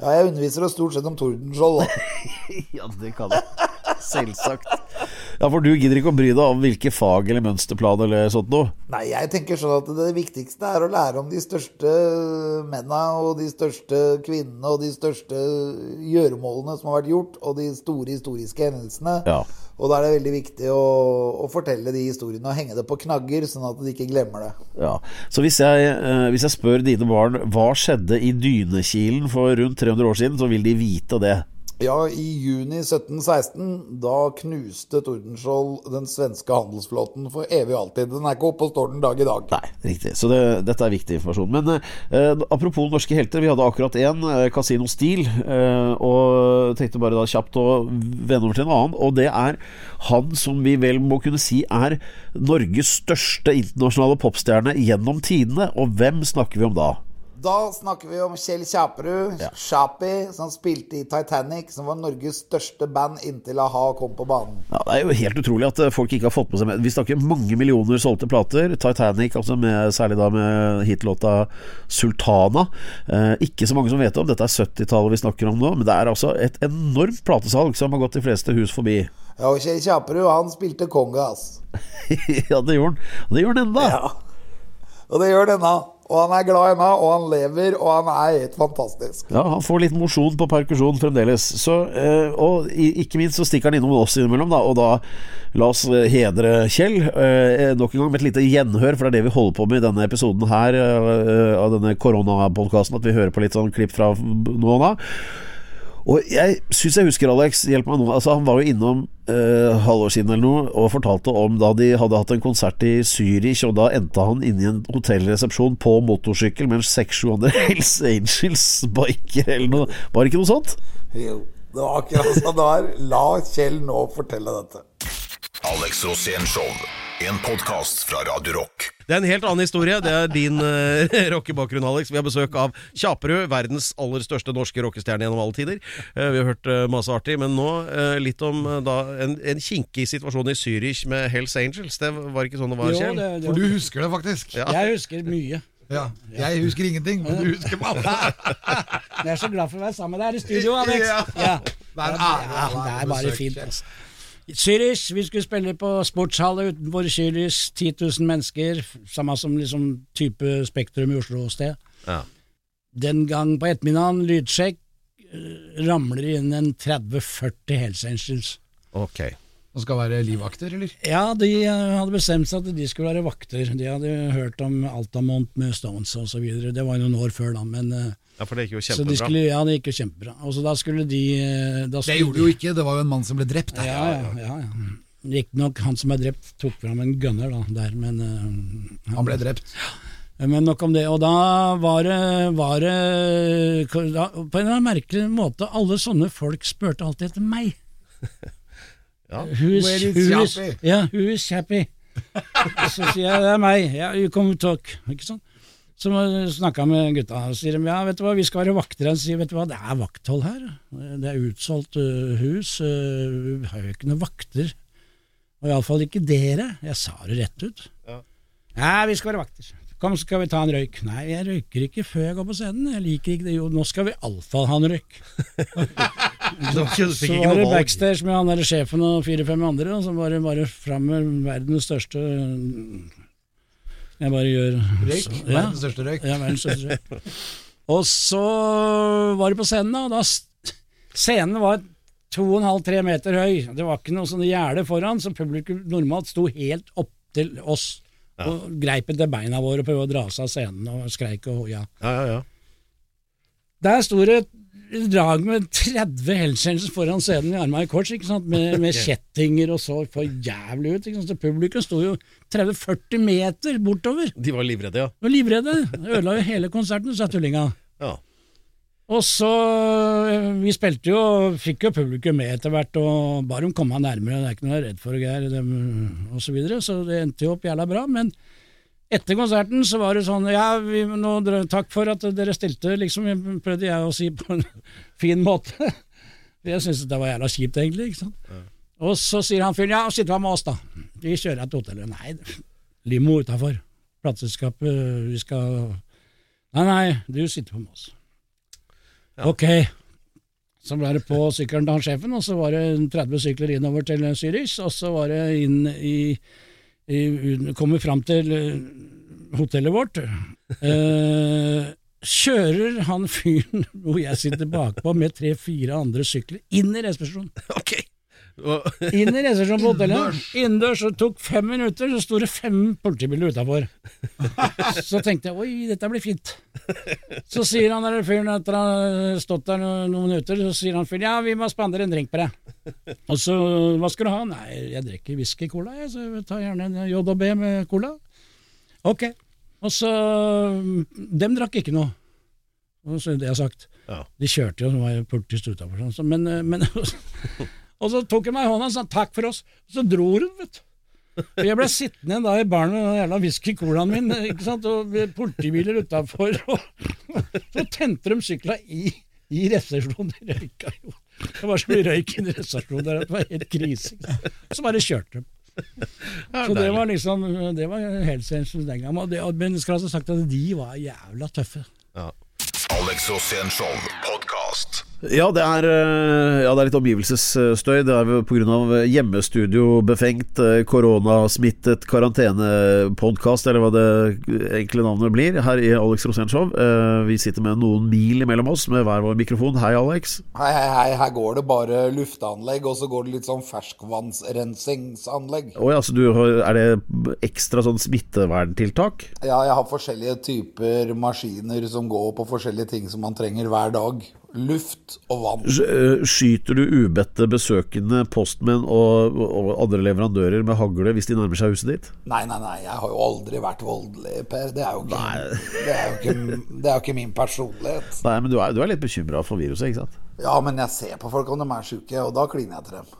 Ja, jeg underviser jo stort sett om Tordenskjold, da. *laughs* Ja, det kan jeg. Selvsagt. Ja, for du gidder ikke å bry deg om hvilke fag eller mønsterplan eller sånt noe? Nei, jeg tenker sånn at det viktigste er å lære om de største menna og de største kvinnene og de største gjøremålene som har vært gjort, og de store historiske hendelsene. Ja. Og da er det veldig viktig å, å fortelle de historiene og henge det på knagger, sånn at de ikke glemmer det. Ja, Så hvis jeg, eh, hvis jeg spør dine barn hva skjedde i Dynekilen for rundt 300 år siden, så vil de vite det. Ja, i juni 1716, da knuste Tordenskjold den svenske handelsflåten for evig og alltid. Den er ikke oppe og står den dag i dag. Nei, riktig. Så det, dette er viktig informasjon. Men eh, apropos norske helter, vi hadde akkurat én, eh, Casino Steel. Eh, og tenkte bare da kjapt å vende over til en annen. Og det er han som vi vel må kunne si er Norges største internasjonale popstjerne gjennom tidene. Og hvem snakker vi om da? Da snakker vi om Kjell Kjaperud, Chapi, som spilte i Titanic, som var Norges største band inntil a-ha kom på banen. Ja, Det er jo helt utrolig at eh, folk ikke har fått på seg med. Vi snakker mange millioner solgte plater. Titanic, altså med, særlig da med hitlåta 'Sultana'. Eh, ikke så mange som vet om. Dette er 70-tallet vi snakker om nå, men det er altså et enormt platesalg som har gått de fleste hus forbi. Ja, og Kjell Kjaperud, han spilte kongas. *laughs* ja, det gjorde han. Og det gjør han enda. Ja. Og det gjør denne. Og han er glad i meg, og han lever, og han er helt fantastisk. Ja, Han får litt mosjon på perkusjon fremdeles. Så, eh, og ikke minst så stikker han innom oss innimellom, da. Og da la oss eh, hedre Kjell. Eh, nok en gang med et lite gjenhør, for det er det vi holder på med i denne episoden her av denne koronapodkasten. At vi hører på litt sånn klipp fra nå og da. Og jeg syns jeg husker, Alex, hjelp meg nå. Altså, han var jo innom eh, halvår siden eller noe og fortalte om da de hadde hatt en konsert i Zürich, og da endte han inne i en hotellresepsjon på motorsykkel med seks-sju andre *laughs* Hells Angels-biker eller noe. Var det ikke noe sånt? Jo, det var akkurat sånn det var. La Kjell nå fortelle dette. Alex Rosén Show. En podkast fra Radio Rock. Det er en helt annen historie. Det er din uh, *laughs* rockebakgrunn, Alex. Vi har besøk av Kjaperud, verdens aller største norske rockestjerne gjennom alle tider. Uh, vi har hørt uh, masse artig, men nå litt om da, en, en kinkig situasjon i Zürich med Hells Angels. Det var ikke sånn det var, Jo, Kjell? det, det, For du husker det faktisk. Ja. Jeg husker mye. Ja. Jeg husker ingenting, men du husker masse. *laughs* Jeg er så glad for å være sammen med deg her i studio, Alex. Ja. Ja. Det er det, ha det er bare fint. Altså. Zürich, vi skulle spille på sportshallet utenfor Zürich. 10 000 mennesker, samme som liksom type Spektrum i Oslo-sted. Ja. Den gang på ettermiddagen, lydsjekk, eh, ramler inn en 30-40 Hells Angels. Ok. Som skal være livvakter, eller? Ja, de eh, hadde bestemt seg at de skulle være vakter. De hadde hørt om Altamont med Stones og så videre. Det var noen år før, da. Men, eh, Ja, for det gikk jo så de kjempebra. skulle, ja, det gikk jo kjempebra. Og så da skulle de da skulle Det gjorde de- jo ikke, det var jo en mann som ble drept. der. Ja, ja, ja, ja. Riktignok han som er drept, tok fram en gunner da, der, men uh, Han ble drept. Men nok om det. Og da var det, var det da, På en eller annen merkelig måte, alle sånne folk spurte alltid etter meg. *laughs* Ja. Who is, Where is who is, ja, who is Chappie? Så sier jeg det er meg. Yeah, you come talk. Ikke sant? Så snakka med gutta, og sier de ja, vet du hva, vi skal være vakter Han sier vet du hva, det er vakthold her. Det er utsolgt øh, hus. øh, vi har jo ikke noen vakter. Og iallfall ikke dere. Jeg sa det rett ut. Ja. vi skal være vakter. Kom, skal vi ta en røyk. Nei, jeg røyker ikke før jeg går på scenen. Jeg liker ikke det. Jo, nå skal vi iallfall ha en røyk. *laughs* Så var det backstage med han der sjefen og fire-fem andre, og så var det bare fram med verdens største Jeg bare gjør Røyk. Ja, Verdens største røyk. Ja, verdens største røyk. Og så var det på scenen, da. og da Scenen var to og en halv, tre meter høy. Det var ikke noe sånn gjerde foran, så publikum normalt sto helt opp til oss. Og greip etter beina våre og prøvde å dra seg av scenen og skreik og hoia. Ja, ja, ja. Der sto det drag med 30 Hells foran scenen i armene i kors, ikke sant? Med, med *laughs* kjettinger og så for jævlig ut. Ikke sant? Så publikum sto jo 30-40 meter bortover. De var livredde, ja. De var livredde. Ødela jo hele konserten, sa tullinga. ja. Og så eh, Vi spilte jo, fikk jo publikum med etter hvert, og bare de kom nærmere, det er ikke noe jeg er redd for, Geir, og så videre. Så det endte jo opp jævla bra. Men etter konserten så var det sånn Ja, vi, nå, takk for at dere stilte, liksom, prøvde jeg å si på en *laughs* fin måte. Jeg syntes det var jævla kjipt, egentlig. ikke sant? Og så sier han fyren ja, sitt hva med oss, da. Vi kjører til hotellet. Nei, limo utafor. Plateselskapet, vi skal Nei, nei, du sitter på med oss. Ok. Så ble det på sykkelen til han sjefen, og så var det 30 sykler innover til Zürich, og så var det inn i Kommer fram til eh, hotellet vårt. *laughs* Eh, kjører han fyren *laughs* hvor jeg sitter bakpå med tre-fire andre sykler, inn i resepsjonen. Ok. *laughs* Inn i resepsjonen på hotellet. Innendørs. Det tok fem minutter, så sto det fem politibiler utafor. *laughs* Så tenkte jeg oi, dette blir fint. Så sier han der fyren etter å ha stått der noen, minutter, så sier han fyren ja, vi må spandere en drink på deg. Og så hva skal du ha? Nei, jeg drikker whisky cola, jeg, så jeg tar gjerne en JB med cola. Ok. Og så Dem drakk ikke noe. Og så det jeg har sagt. Ja. De kjørte jo, det var jo politist utafor, sånn, men, men *laughs* Og så tok han meg i hånda og sa takk for oss, og så dro hun, vet du. Og Jeg ble sittende da i baren med den jævla whisky-colaen min, ikke sant? og politibiler utafor. Og så tente de sykla i, i resepsjonen. De røyka jo. Det var så mye røyk i resepsjonen der at det var helt krise. Så bare kjørte de. Så det var liksom Det var Hells Angels den gangen. Og det- Men skal altså sagt at de var jævla tøffe. Alex Rosén Show podkast. Ja, det er, eh, ja, det er litt omgivelsesstøy. Det er pga. på grunn av hjemmestudio befengt, eh, koronasmittet karantenepodkast, eller hva det enkle navnet blir, her i Alex Rosén Eh, Vi sitter med noen mil mellom oss med hver vår mikrofon. Hei, Alex. Hei, hei, hei, her går det bare lufteanlegg, og så går det litt sånn ferskvannsrensingsanlegg. Å ja, så du har, er det ekstra sånn smitteverntiltak? Ja, jeg har forskjellige typer maskiner som går på forskjellige ting som man trenger hver dag. Luft og vann. Eh, Skyter du ubedte besøkende postmenn og, og andre leverandører med hagle hvis de nærmer seg huset ditt? Nei, nei, nei, jeg har jo aldri vært voldelig, Per. Det er jo ikke, det er jo ikke, det er jo ikke min personlighet. Nei, men du er, du er litt bekymra for viruset, ikke sant? Ja, men jeg ser på folk om de er sjuke, og da kliner jeg til dem.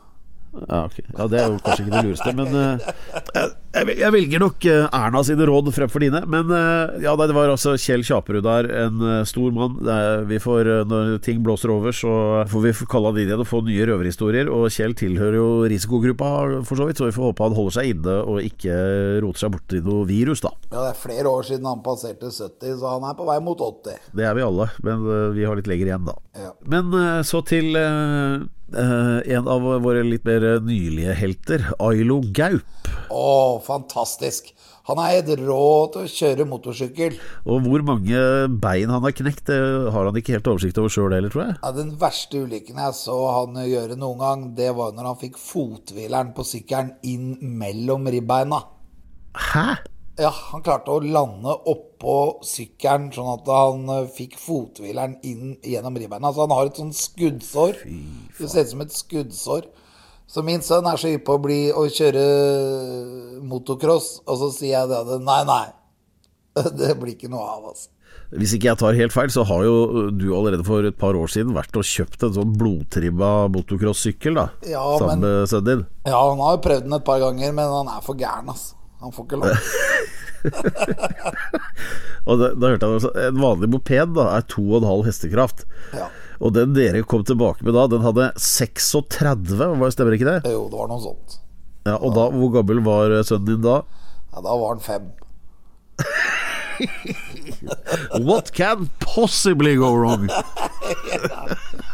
Ja, okay. ja, Det er jo kanskje ikke det lureste, men uh, jeg, jeg velger nok eh, Erna sine råd fremfor dine. Men uh, ja, det var altså Kjell Kjaperud der, en stor mann. Er, vi får, når ting blåser over, så får vi kalle han inn igjen og få nye røverhistorier. Og Kjell tilhører jo risikogruppa, for så vidt, så vi får håpe han holder seg inne og ikke roter seg borti noe virus, da. Ja, det er flere år siden han passerte 70, så han er på vei mot 80. Det er vi alle, men uh, vi har litt lenger igjen, da. Ja. Men så til eh, en av våre litt mer nylige helter, Ailo Gaup. Å, fantastisk. Han er helt rå til å kjøre motorsykkel. Og hvor mange bein han har knekt, det har han ikke helt oversikt over sjøl heller, tror jeg. Ja, den verste ulykken jeg så han gjøre noen gang, det var når han fikk fothvileren på sykkelen inn mellom ribbeina. Hæ? Ja, han klarte å lande oppå sykkelen sånn at han eh, fikk fothvileren inn gjennom ribbeina. Så han har et sånt skuddsår. Det ser ut som et skuddsår. Så min sønn er så hypp på å bli å kjøre motocross, og så sier jeg det at nei, nei. *laughs* Det blir ikke noe av, altså. Hvis ikke jeg tar helt feil, så har jo du allerede for et par år siden vært og kjøpt en sånn blodtribba motocross-sykkel, da. Ja, sammen men- med sønnen din. Ja, han har jo prøvd den et par ganger, men han er for gæren, altså. Han får ikke lov. *laughs* Og da, da hørte jeg også, En vanlig moped da er 2,5 hestekraft. Ja. Og den dere kom tilbake med da, den hadde 36, hva- stemmer ikke det? Jo, det var noe sånt. Ja, Og da, hvor gammel var sønnen din da? Ja, da var han fem. *laughs* What can possibly go wrong? *laughs*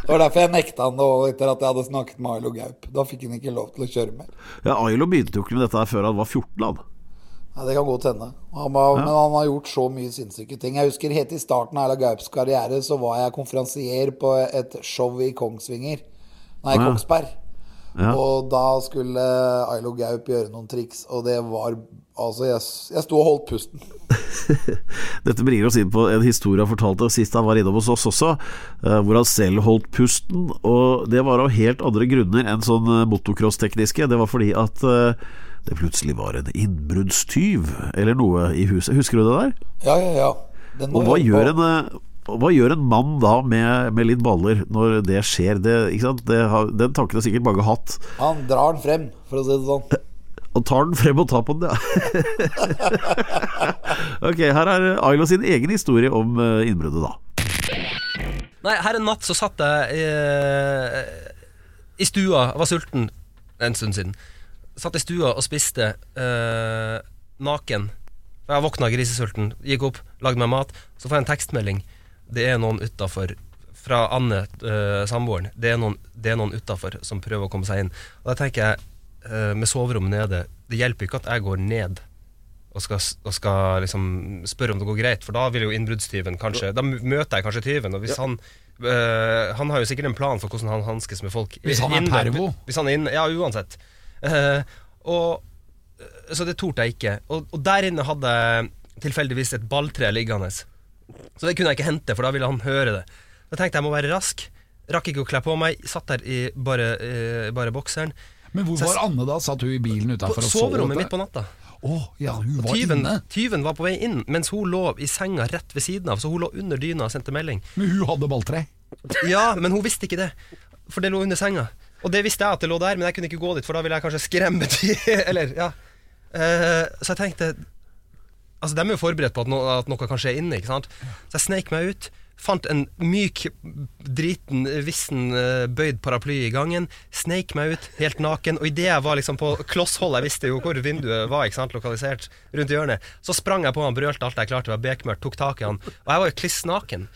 Det var derfor jeg nekta han det etter at jeg hadde snakket med Ailo Gaup. Da fikk han ikke lov til å kjøre mer. Ja, Ailo begynte jo ikke med dette her før han var 14, han. Ja, det kan godt hende. Han var, Men han har gjort så mye sinnssyke ting. Jeg husker helt i starten av Erla Gaups karriere så var jeg konferansier på et show i Kongsvinger. Nei, ja. Kongsberg. Ja. Og da skulle Ailo Gaup gjøre noen triks, og det var Altså, jeg, jeg sto og holdt pusten. *laughs* Dette bringer oss inn på en historie han fortalte sist han var innom hos oss også, eh, hvor han selv holdt pusten. Og det var av helt andre grunner enn sånn eh, motocross-tekniske. Det var fordi at eh, det plutselig var en innbruddstyv eller noe i huset. Husker du det der? Ja, ja, ja. Den Og hva gjør en eh, hva gjør en mann da med, med litt baller når det skjer? Det, ikke sant? Det har, den tanken har sikkert mange hatt. Han drar den frem, for å si det sånn. *laughs* Og tar den frem og tar på den, ja. *laughs* ok, her er Ailo sin egen historie om eh, innbruddet, da. Nei, her en natt så satt jeg i, i stua, jeg var sulten en stund siden. Satt i stua og spiste eh, naken. Jeg våkna grisesulten, gikk opp, lagde meg mat. Så får jeg en tekstmelding. Det er noen utafor fra Anne, eh, samboeren. Det er noen, det er noen utafor som prøver å komme seg inn. Og da tenker jeg, eh, med soverommet nede, det hjelper ikke at jeg går ned og skal, og skal liksom spørre om det går greit, for da vil jo innbruddstyven kanskje Da møter jeg kanskje tyven, og hvis han øh, Han har jo sikkert en plan for hvordan han hanskes med folk. Hvis han er pervo. Hvis han er inne, ja, uansett. Eh, og, så det torde jeg ikke. Og, og der inne hadde jeg tilfeldigvis et balltre liggende. Så det kunne jeg ikke hente, for da ville han høre det. Da tenkte jeg jeg må være rask. Rakk ikke å kle på meg. Satt der i bare, i bare bokseren. Men hvor jeg- var Anne da? Satt hun i bilen utafor og så soverommet midt på natta. Oh, ja, hun var Tyven, inne. tyven var på vei inn, mens hun lå i senga rett ved siden av. Så hun lå under dyna og sendte melding. Men hun hadde balltre. Ja, men hun visste ikke det, for det lå under senga. Og det visste jeg at det lå der, men jeg kunne ikke gå dit, for da ville jeg kanskje skremme de *laughs* Eller, ja. Uh, så jeg tenkte Altså, de er jo forberedt på at, no at noe kan skje inne, ikke sant. Så jeg sneik meg ut. Fant en myk, driten, vissen, eh, bøyd paraply i gangen. Sneik meg ut, helt naken. Og idet jeg var liksom på klosshold, jeg visste jo hvor vinduet var, sant, lokalisert rundt hjørnet, så sprang jeg på han, brølte alt jeg klarte, det var bekmørkt, tok tak i han. Og jeg var jo kliss naken.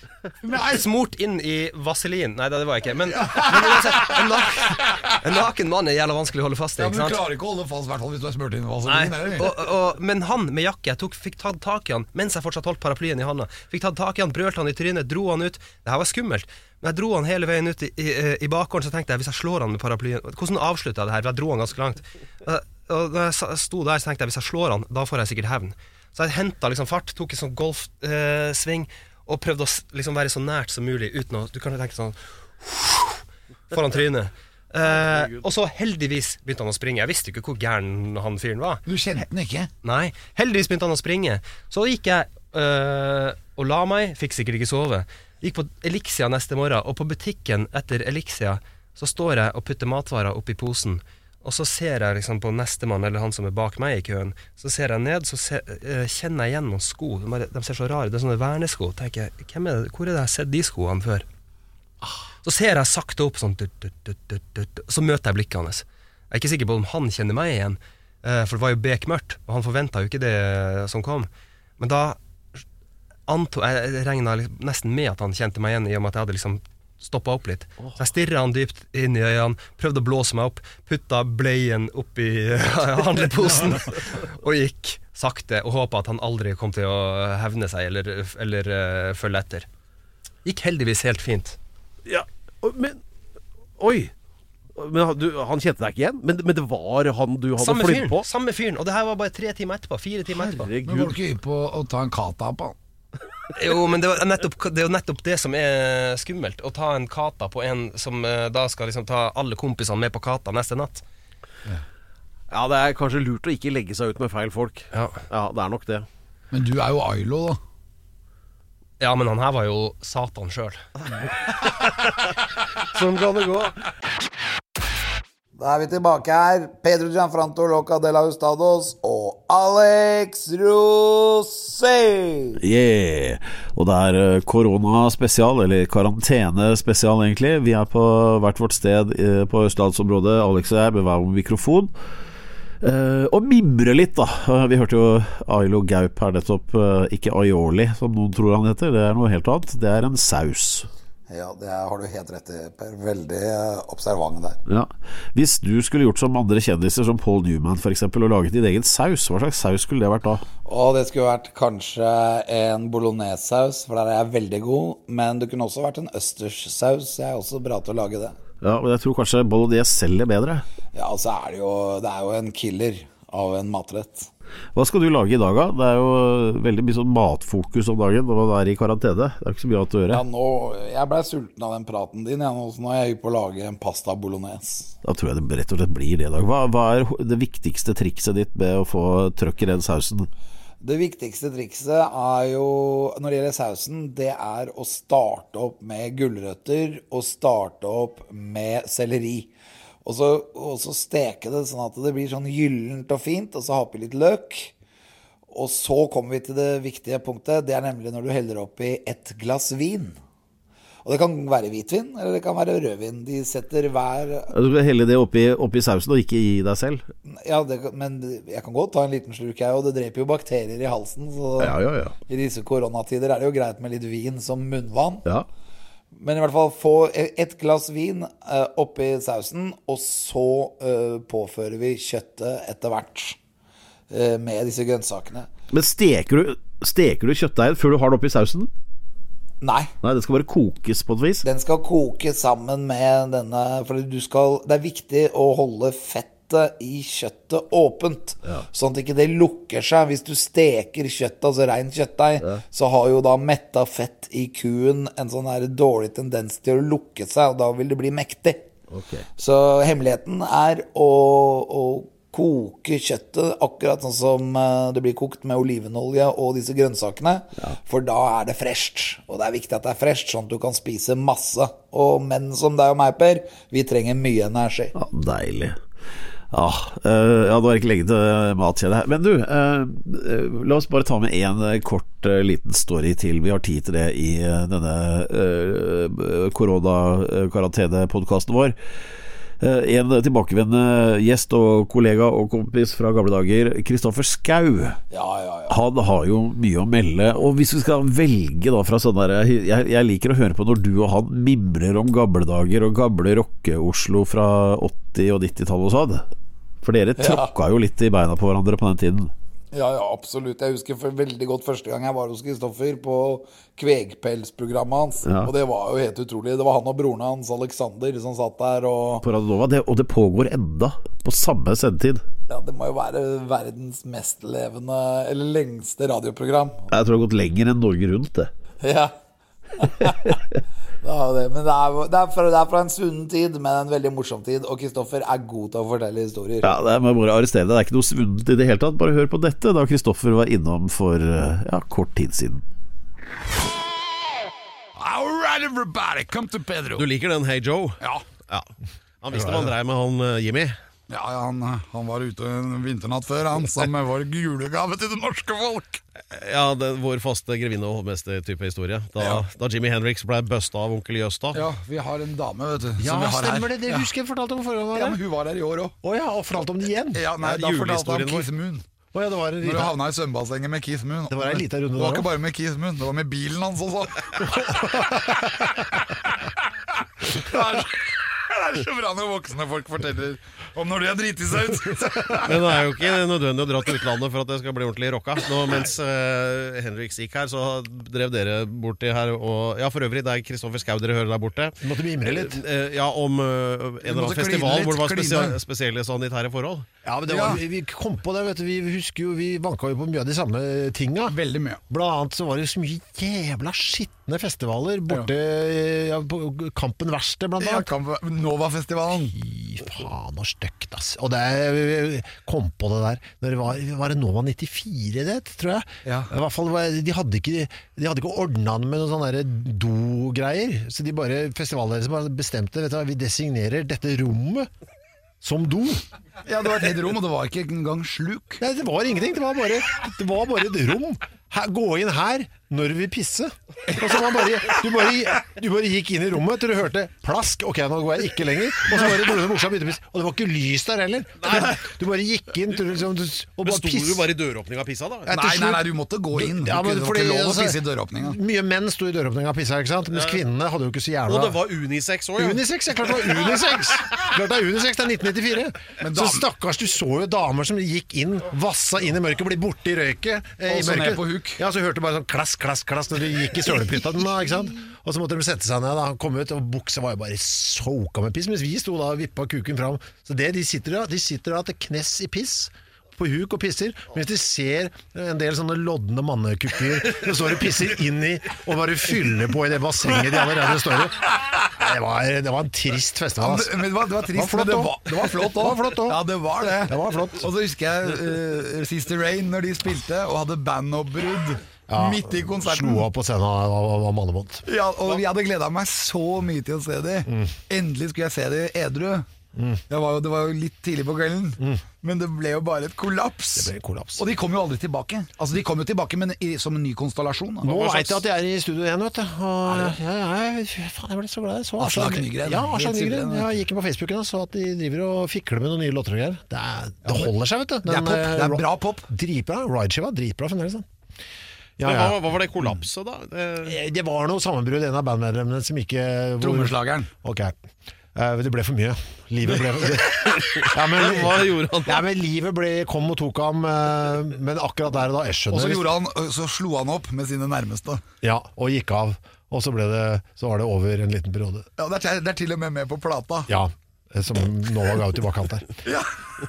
Smurt inn i vaselin. Nei, det var jeg ikke. Men, men en, naken, en naken mann er jævla vanskelig å holde fast i. Ja, men du klarer ikke å holde fast, i hvert fall hvis du er smurt inn i vaselin. Nei, og, og, men han med jakke, jeg tok, fikk tatt tak i han mens jeg fortsatt holdt paraplyen i handa. Fikk tatt tak i han, brølte han i trynet, dro han ut. Det her var skummelt. Men jeg dro han hele veien ut i, i, i bakgården, så tenkte jeg hvis jeg slår han med paraplyen Hvordan avslutta jeg det her? Jeg dro han ganske langt. Eh, Og da jeg sto der, så tenkte jeg hvis jeg slår han, da får jeg sikkert hevn. Så jeg henta liksom fart, tok en sånn golfsving og prøvde å liksom være så nært som mulig uten å Du kan jo tenke sånn foran trynet. Eh, og så heldigvis begynte han å springe. Jeg visste jo ikke hvor gæren han fyren var. Du kjente den ikke? Nei, heldigvis begynte han å springe. Så gikk jeg øh, og la meg, fikk sikkert ikke sove. Gikk på Elixia neste morgen, og på butikken etter Elixia så står jeg og putter matvarer oppi posen. Og så ser jeg liksom på nestemann, eller han som er bak meg i køen. Så ser jeg ned, så ser, øh, kjenner jeg igjen noen sko. De, de ser så rare. Det er sånne vernesko. Tenker jeg, hvem er det? Hvor er det jeg har sett de skoene før? Så ser jeg sakte opp sånn dut, dut, dut, Så møter jeg blikket hans. Jeg er ikke sikker på om han kjenner meg igjen, eh, for det var jo bekmørkt, og han forventa jo ikke det som kom. Men da anto, jeg regna nesten med at han kjente meg igjen, i og med at jeg hadde liksom stoppa opp litt. Så jeg stirra han dypt inn i øynene, prøvde å blåse meg opp, putta bleien oppi *laughs* handleposen *laughs* og gikk sakte og håpa at han aldri kom til å hevne seg eller, eller uh, følge etter. Gikk heldigvis helt fint. Ja, men Oi! Men han- du, han kjente deg ikke igjen? Men, men det var han du hadde flydd på? samme fyren. Og det her var bare tre timer etterpå. Fire timer etterpå. Men var du ikke hypp på å ta en kata på han? Jo, men det, var nettopp, det er jo nettopp det som er skummelt. Å ta en kata på en som eh, da skal liksom ta alle kompisene med på kata neste natt. Ja, det er kanskje lurt å ikke legge seg ut med feil folk. Ja. Ja, det er nok det. Men du er jo Ailo, da. Ja, men han her var jo Satan sjøl. *laughs* Sånn kan det gå. Da er vi tilbake her. Pedro Gianfranto Loca de la Hustados og Alex Rosé. Yeah. Og det er eh, koronaspesial, eller karantene-spesial egentlig. Vi er på hvert vårt sted eh, på østlandsområdet, Alex og jeg, med hver vår mikrofon. Eh, og mimre litt, da. Vi hørte jo Ailo Gaup her nettopp. ikke aioli, som noen tror han heter. Det er noe helt annet. Det er en saus. Ja, det har du helt rett i, Per. Veldig eh, observant der. Ja. Hvis du skulle gjort som andre kjendiser, som Paul Newman f.eks., og laget din egen saus, hva slags saus skulle det vært da? Og det skulle vært kanskje en bolognese-saus, for der er jeg veldig god. Men det kunne også vært en østerssaus. Jeg er også bra til å lage det. Ja, og jeg tror kanskje bolognese selger bedre. Ja, og så er det jo Det er jo en killer av en matrett. Hva skal du lage i dag, da? Det er jo veldig mye sånn matfokus om dagen når man er i karantene. Det er ikke så mye annet å gjøre. Ja, nå Jeg blei sulten av den praten din, jeg nå, så nå er jeg på å lage en pasta bolognese. Da tror jeg det rett og slett blir det i dag. Hva, hva er det viktigste trikset ditt med å få trøkk i den sausen? Det viktigste trikset er jo, når det gjelder sausen, det er å starte opp med gulrøtter og starte opp med selleri. Og så, og så steke det sånn at det blir sånn gyllent og fint, og så ha oppi litt løk. Og så kommer vi til det viktige punktet. Det er nemlig når du heller oppi ett glass vin. Og det kan være hvitvin, eller det kan være rødvin. De setter hver Du skal helle det oppi, oppi sausen og ikke gi deg selv? Ja, det, men jeg kan godt ta en liten slurk, jeg, og det dreper jo bakterier i halsen. Så Ja, ja, ja. i disse koronatider er det jo greit med litt vin som munnvann. Ja. Men i hvert fall få et glass vin eh, oppi sausen, og så eh, påfører vi kjøttet etter hvert eh, med disse grønnsakene. Men steker du, steker du kjøttdeigen før du har det oppi sausen? Nei, Nei, Den skal bare kokes på et vis. den skal kokes sammen med denne For du skal, det er viktig å holde fettet i kjøttet åpent, sånn at ikke det lukker seg. Hvis du steker kjøttet, altså rein kjøttdeig, så har jo da metta fett i kuen en sånn her dårlig tendens til å lukke seg, og da vil det bli mektig. Så hemmeligheten er å, å koke kjøttet akkurat sånn som eh, det blir kokt med olivenolje og disse grønnsakene. For da er det fresht. Og det er viktig at det er fresht, sånn at du kan spise masse. Og menn som deg og meg, Per, vi trenger mye energi. Ja, deilig. Ja, eh, ja, det var ikke lenge til matkjede her. Men du, eh, eh, la oss bare ta med én kort eh, liten story til. Vi har tid til det i eh, denne uh, koronakarantenepodkasten vår. Eh, en tilbakevendende gjest og kollega og kompis fra gamle dager, Kristoffer Skau. Ja, ja, ja. Han har jo mye å melde. Og hvis vi skal velge da fra sånn der jeg, jeg liker å høre på når du og han mimrer om gamle dager og gamle rocke-Oslo fra 80- og 90-tallet og sånn. For dere tråkka jo litt i beina på hverandre på den tiden. Ja, ja, absolutt. Jeg husker veldig godt første gang jeg var hos Kristoffer på Kvegpelsprogrammet hans. Ja. Og det var jo helt utrolig. Det var han og broren hans, Alexander, som satt der og det, og det pågår enda, på samme sendetid. Ja, det må jo være verdens mest levende, eller lengste radioprogram. Jeg tror det har gått lenger enn Norge Rundt, det. Ja. *laughs* ja det, men det er, det, er fra, det er fra en svunnen tid, men en veldig morsom tid. Og Kristoffer er god til å fortelle historier. Ja, det må jeg bare arrestere deg. Det er ikke noe svunnet i det hele tatt. Bare hør på dette, da Kristoffer var innom for eh, ja, kort tid siden. All right, everybody, come to Pedro. Du liker den Hey Joe? Ja. Ja. Han visste hva han dreiv med, han eh, Jimmy. Ja, ja, han, han var ute en vinternatt før, han, sammen med vår julegave til det norske folk. Ja, det, Vår faste grevinne og hovmester-type historie. Da, Ja. da Jimmy Henriks ble busta av onkel Jøstad. Ja, vi har en dame, vet du. Ja, som vi har stemmer her. det. Det ja. husker jeg fortalte om forrige Ja, gang. men hun var her i år òg. Oh, ja, og fortalte om det igjen? Ja, nei, da fortalte han. Keith Moon. Oh, ja, det var Når du havna i svømmebassenget med Keith Moon. Det var en liten runde Det var ikke bare med Keith Moon, det var med bilen hans også. *laughs* *laughs* det, er, så bra når voksne folk forteller om når de har driti seg ut. *laughs* Men det er jo ikke nødvendig å dra til utlandet for at det skal bli ordentlig rocka. Nå, mens uh, Henriks gikk her, så drev dere borti her og Ja, for øvrig, det er Kristoffer Schou dere hører der borte. Du måtte mimre litt. Eh, ja, om uh, en eller annen festival litt, hvor det var spesia spesielle sanitære forhold. Ja, men det var, vi, vi kom på det, vet du. Vi husker jo, vi banka jo på mye av de samme tinga. Veldig mye. Blant annet så var det så mye jævla skitne festivaler borte ja, på Kampen Verksted, blant Ja, annet. nå Novafestivalen. Fy faen og stygt, ass. Og det er, kom på det der det var, var det Nova 94 det, tror jeg? Ja. I hvert fall, De hadde ikke, de hadde ikke ordna den med noen sånne do-greier. Så de bare, festivalledelsen bestemte vet du, hva, vi designerer dette rommet som do. Ja, det var et helt rom, og det var ikke engang sluk. Nei, det var ingenting. Det var bare, det var bare et rom. Her, gå inn her når du vil pisse. Og så var bare, du, bare, du bare gikk inn i rommet til du hørte plask. Ok, nå går jeg ikke lenger. Og så bare dro du morsomt begynte å pisse. Og det var ikke lys der heller. Du bare gikk inn til, liksom, du- og Men bare sto du bare i døråpninga og pissa, da? Ja, Nei, nei, nei, du måtte gå inn. Du Ja, men kunne fordi, ikke lov å altså, pisse i døråpninga. Mye menn sto i døråpninga og pissa, ikke sant? mens kvinnene hadde jo ikke så jævla Og det var unisex òg, ja. Unisex, ja, klart det var unisex! Klart det er unisex, det er 1994. så stakkars, du så jo damer som gikk inn, vassa inn i mørket, ble borte i røyket. Eh, i Og så ned mørket. På. Ja, så hørte du bare sånn klass, klass, klass når de gikk i sølepytta. Og så måtte de sette seg ned, da, Han kom ut, og buksa var jo bare soka med piss, mens vi sto da og vippa kuken fram. Så det de sitter da, de sitter da til knes i piss. På huk og pisser, mens de ser en del sånne lodne mannekukker som står og pisser inn i og bare fyller på i det bassenget de allerede står i. Det var, det var en trist festival. Ja, men, det, var, det var trist, men det var, det var flott òg. Ja, det var det. Det var flott. Og så husker jeg uh, Sister Rain når de spilte og hadde bandoppbrudd Ja, midt i konserten. Slo av på scenen og var, mannebånd. Ja, og vi hadde gleda meg så mye til å se dem. Mm. Endelig skulle jeg se dem edru. Det, var jo, det var jo litt tidlig på kvelden, men det ble jo bare et kollaps. Mm. Det ble kollaps. Og de kom jo aldri tilbake. Altså De kom jo tilbake, men i, som en ny konstellasjon. da. Nå veit jeg at jeg er i studio igjen, vet du. Og, ja, ja, fy faen, jeg ble så glad jeg så Aslak Nygren. Ja, Aslak Nygren. Jeg gikk inn på Facebooken og så at de driver og fikler med noen nye låter og greier. Det, er, det holder seg, vet du. Det er pop. eh, Det er bra pop. Dritbra. Rideskiva. Dritbra fremdeles. Ja, ja. hva, hva var det kollapset, da? Det, Eh, Det var noe sammenbrudd, en av bandmedlemmene som ikke Trommeslageren. Ok. Eh, det ble for mye. Livet ble *laughs* ja, men, hva gjorde han? Ja, men livet ble, kom og tok ham, eh, men akkurat der og da Jeg Og så, gjorde han, så slo han opp med sine nærmeste. Ja, og gikk av. Og så, ble det, så var det over en liten periode. Ja, det, er, det er til og med med på plata. Ja, som Nova ga ut i bakkant der. *laughs* Ja.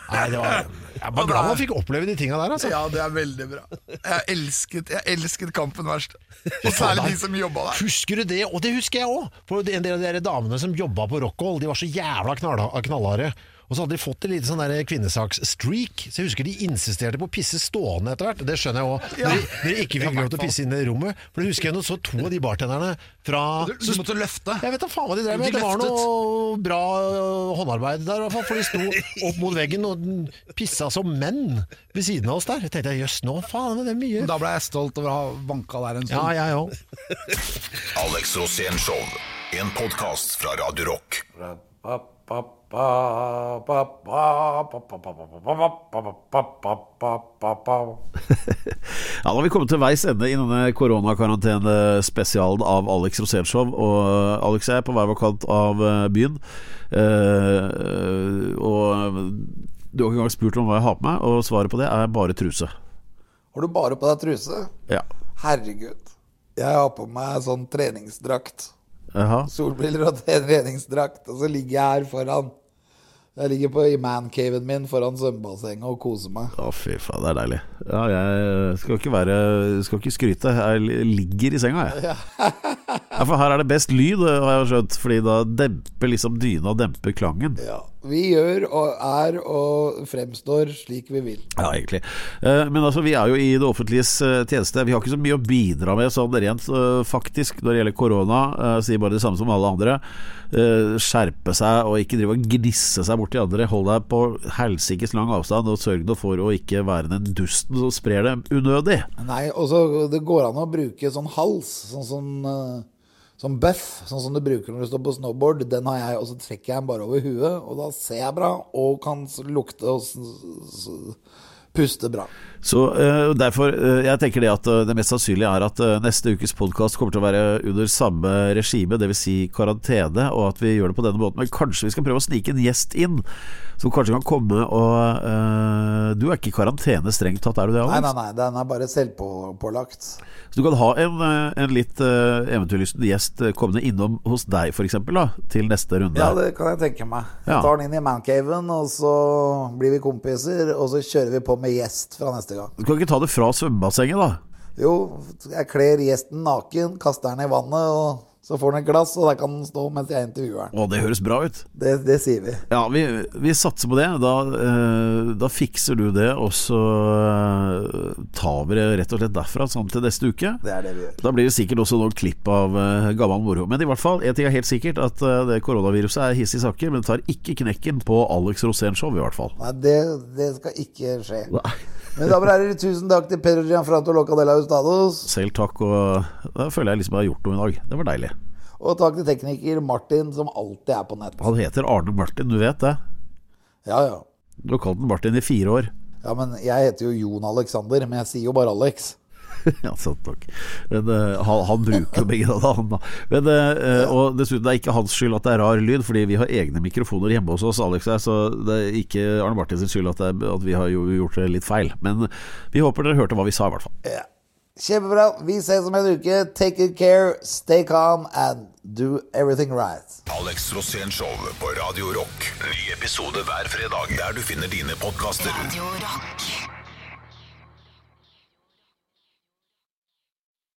Nei, det var, jeg var glad man fikk oppleve de tinga der, altså. Ja, det er veldig bra. Jeg elsket, jeg elsket Kampen verst. Og særlig de som jobba der. Husker du det? Og det husker jeg òg! For en del av de damene som jobba på Rockhold, de var så jævla knallharde. Og så hadde de fått en liten sånn der kvinnesaksstreak. Så jeg husker de insisterte på å pisse stående etter hvert. Det skjønner jeg òg. Når, de- når de ikke fikk lov til å pisse inne i rommet. For det husker jeg når så to av de bartenderne fra Du, du måtte løfte. Jeg vet da faen hva de drev med. De Det var noe bra øh, håndarbeid der, i hvert fall. For de sto opp mot veggen og pissa som menn ved siden av oss der. Jeg tenkte jøss, nå faen, det er mye. Da ble jeg stolt over å ha vanka der en Ja, jeg òg. Alex Rosén Show. En podkast fra Radio Rock. Ja, Da har vi kommet til veis ende i denne koronakarantene-spesialen av Alex Rosénshow. Og Alex er på hver vår kant av eh, byen. Eh, og du har ikke engang spurt om hva jeg har på meg, og svaret på det er bare truse. Har du bare på deg truse? Ja. Herregud. Jeg har på meg sånn treningsdrakt. Jaha. Solbriller og treningsdrakt. Og så ligger jeg her foran Jeg ligger på, i mancaven min foran svømmebassenget og koser meg. Å, fy faen, det er deilig. Ja, jeg skal ikke være Skal ikke skryte. Jeg ligger i senga, jeg. Ja, for her er det best lyd, har jeg skjønt. Fordi da demper liksom dyna demper klangen. Ja. Vi gjør og er og fremstår slik vi vil. Ja, egentlig. Eh, Men altså, vi er jo i det offentliges eh, tjeneste. Vi har ikke så mye å bidra med sånn rent eh, faktisk når det gjelder korona. Sier bare det samme som alle andre. Skjerpe seg og ikke drive og gnisse seg bort til andre. Hold deg på helsikes lang avstand, og sørg nå for å ikke være den dusten som sprer det unødig. Nei, og så det går an å bruke sånn hals, sånn som eh, Sånn buff, sånn som du bruker når du står på snowboard. Den har jeg, og så trekker jeg den bare over huet, og da ser jeg bra og kan lukte og puste bra. Så uh, derfor uh, Jeg tenker det at uh, det mest sannsynlige er at neste ukes podkast kommer til å være under samme regime, dvs. Si karantene, og at vi gjør det på denne måten. Men kanskje vi skal prøve å snike en gjest inn, som kanskje kan komme og Du er ikke i karantene strengt tatt, er du det? Nei, Alex? nei, nei, den er bare selvpålagt. Så du kan ha en, en litt eventyrlysten gjest kommende innom hos deg, f.eks., til neste runde. Ja, det kan jeg tenke meg. Jeg tar den inn i mancaven, og så blir vi kompiser, og så kjører vi på med gjest fra neste gang. Du kan ikke ta det fra svømmebassenget, da? Jo, jeg kler gjesten naken, kaster den i vannet og Så får han et glass, og der kan han stå mens jeg intervjuer han. Å, det høres bra ut. Det, det sier vi. Ja, vi, vi satser på det. Da, eh, da fikser du det, og så eh, tar vi det rett og slett derfra sånn til neste uke. Det er det vi gjør. Da blir det sikkert også noen klipp av eh, gammel moro. Men i hvert fall, én ting er helt sikkert, at eh, det koronaviruset er hissige saker, men det tar ikke knekken på Alex Rosén Show, i hvert fall. Nei, det, det skal ikke skje. Mine damer og herrer, tusen takk til Pedro Gianfranto Locadella Ustados. Selv takk, og da føler jeg liksom jeg har gjort noe i dag. Det var deilig. Og takk til tekniker Martin, som alltid er på nett. Han heter Arne Martin, du vet det? Ja, ja. Du har kalt den Martin i fire år. Ja, men jeg heter jo Jon Alexander, men jeg sier jo bare Alex. *laughs* ja, sant nok. Men eh, han, han bruker jo begge da, han da. Men, eh, og dessuten, det er ikke hans skyld at det er rar lyd, fordi vi har egne mikrofoner hjemme hos oss, Alex her, så det er ikke Arne Martins skyld at, det er, at vi har gjort det litt feil. Men vi håper dere hørte hva vi sa, i hvert fall. Ja. Kjempebra. Vi ses om en uke. Take good care, stay calm and do everything right. Alex Rosén Show på Radio Rock. Ny episode hver fredag der du finner dine podkaster. Radio Rock.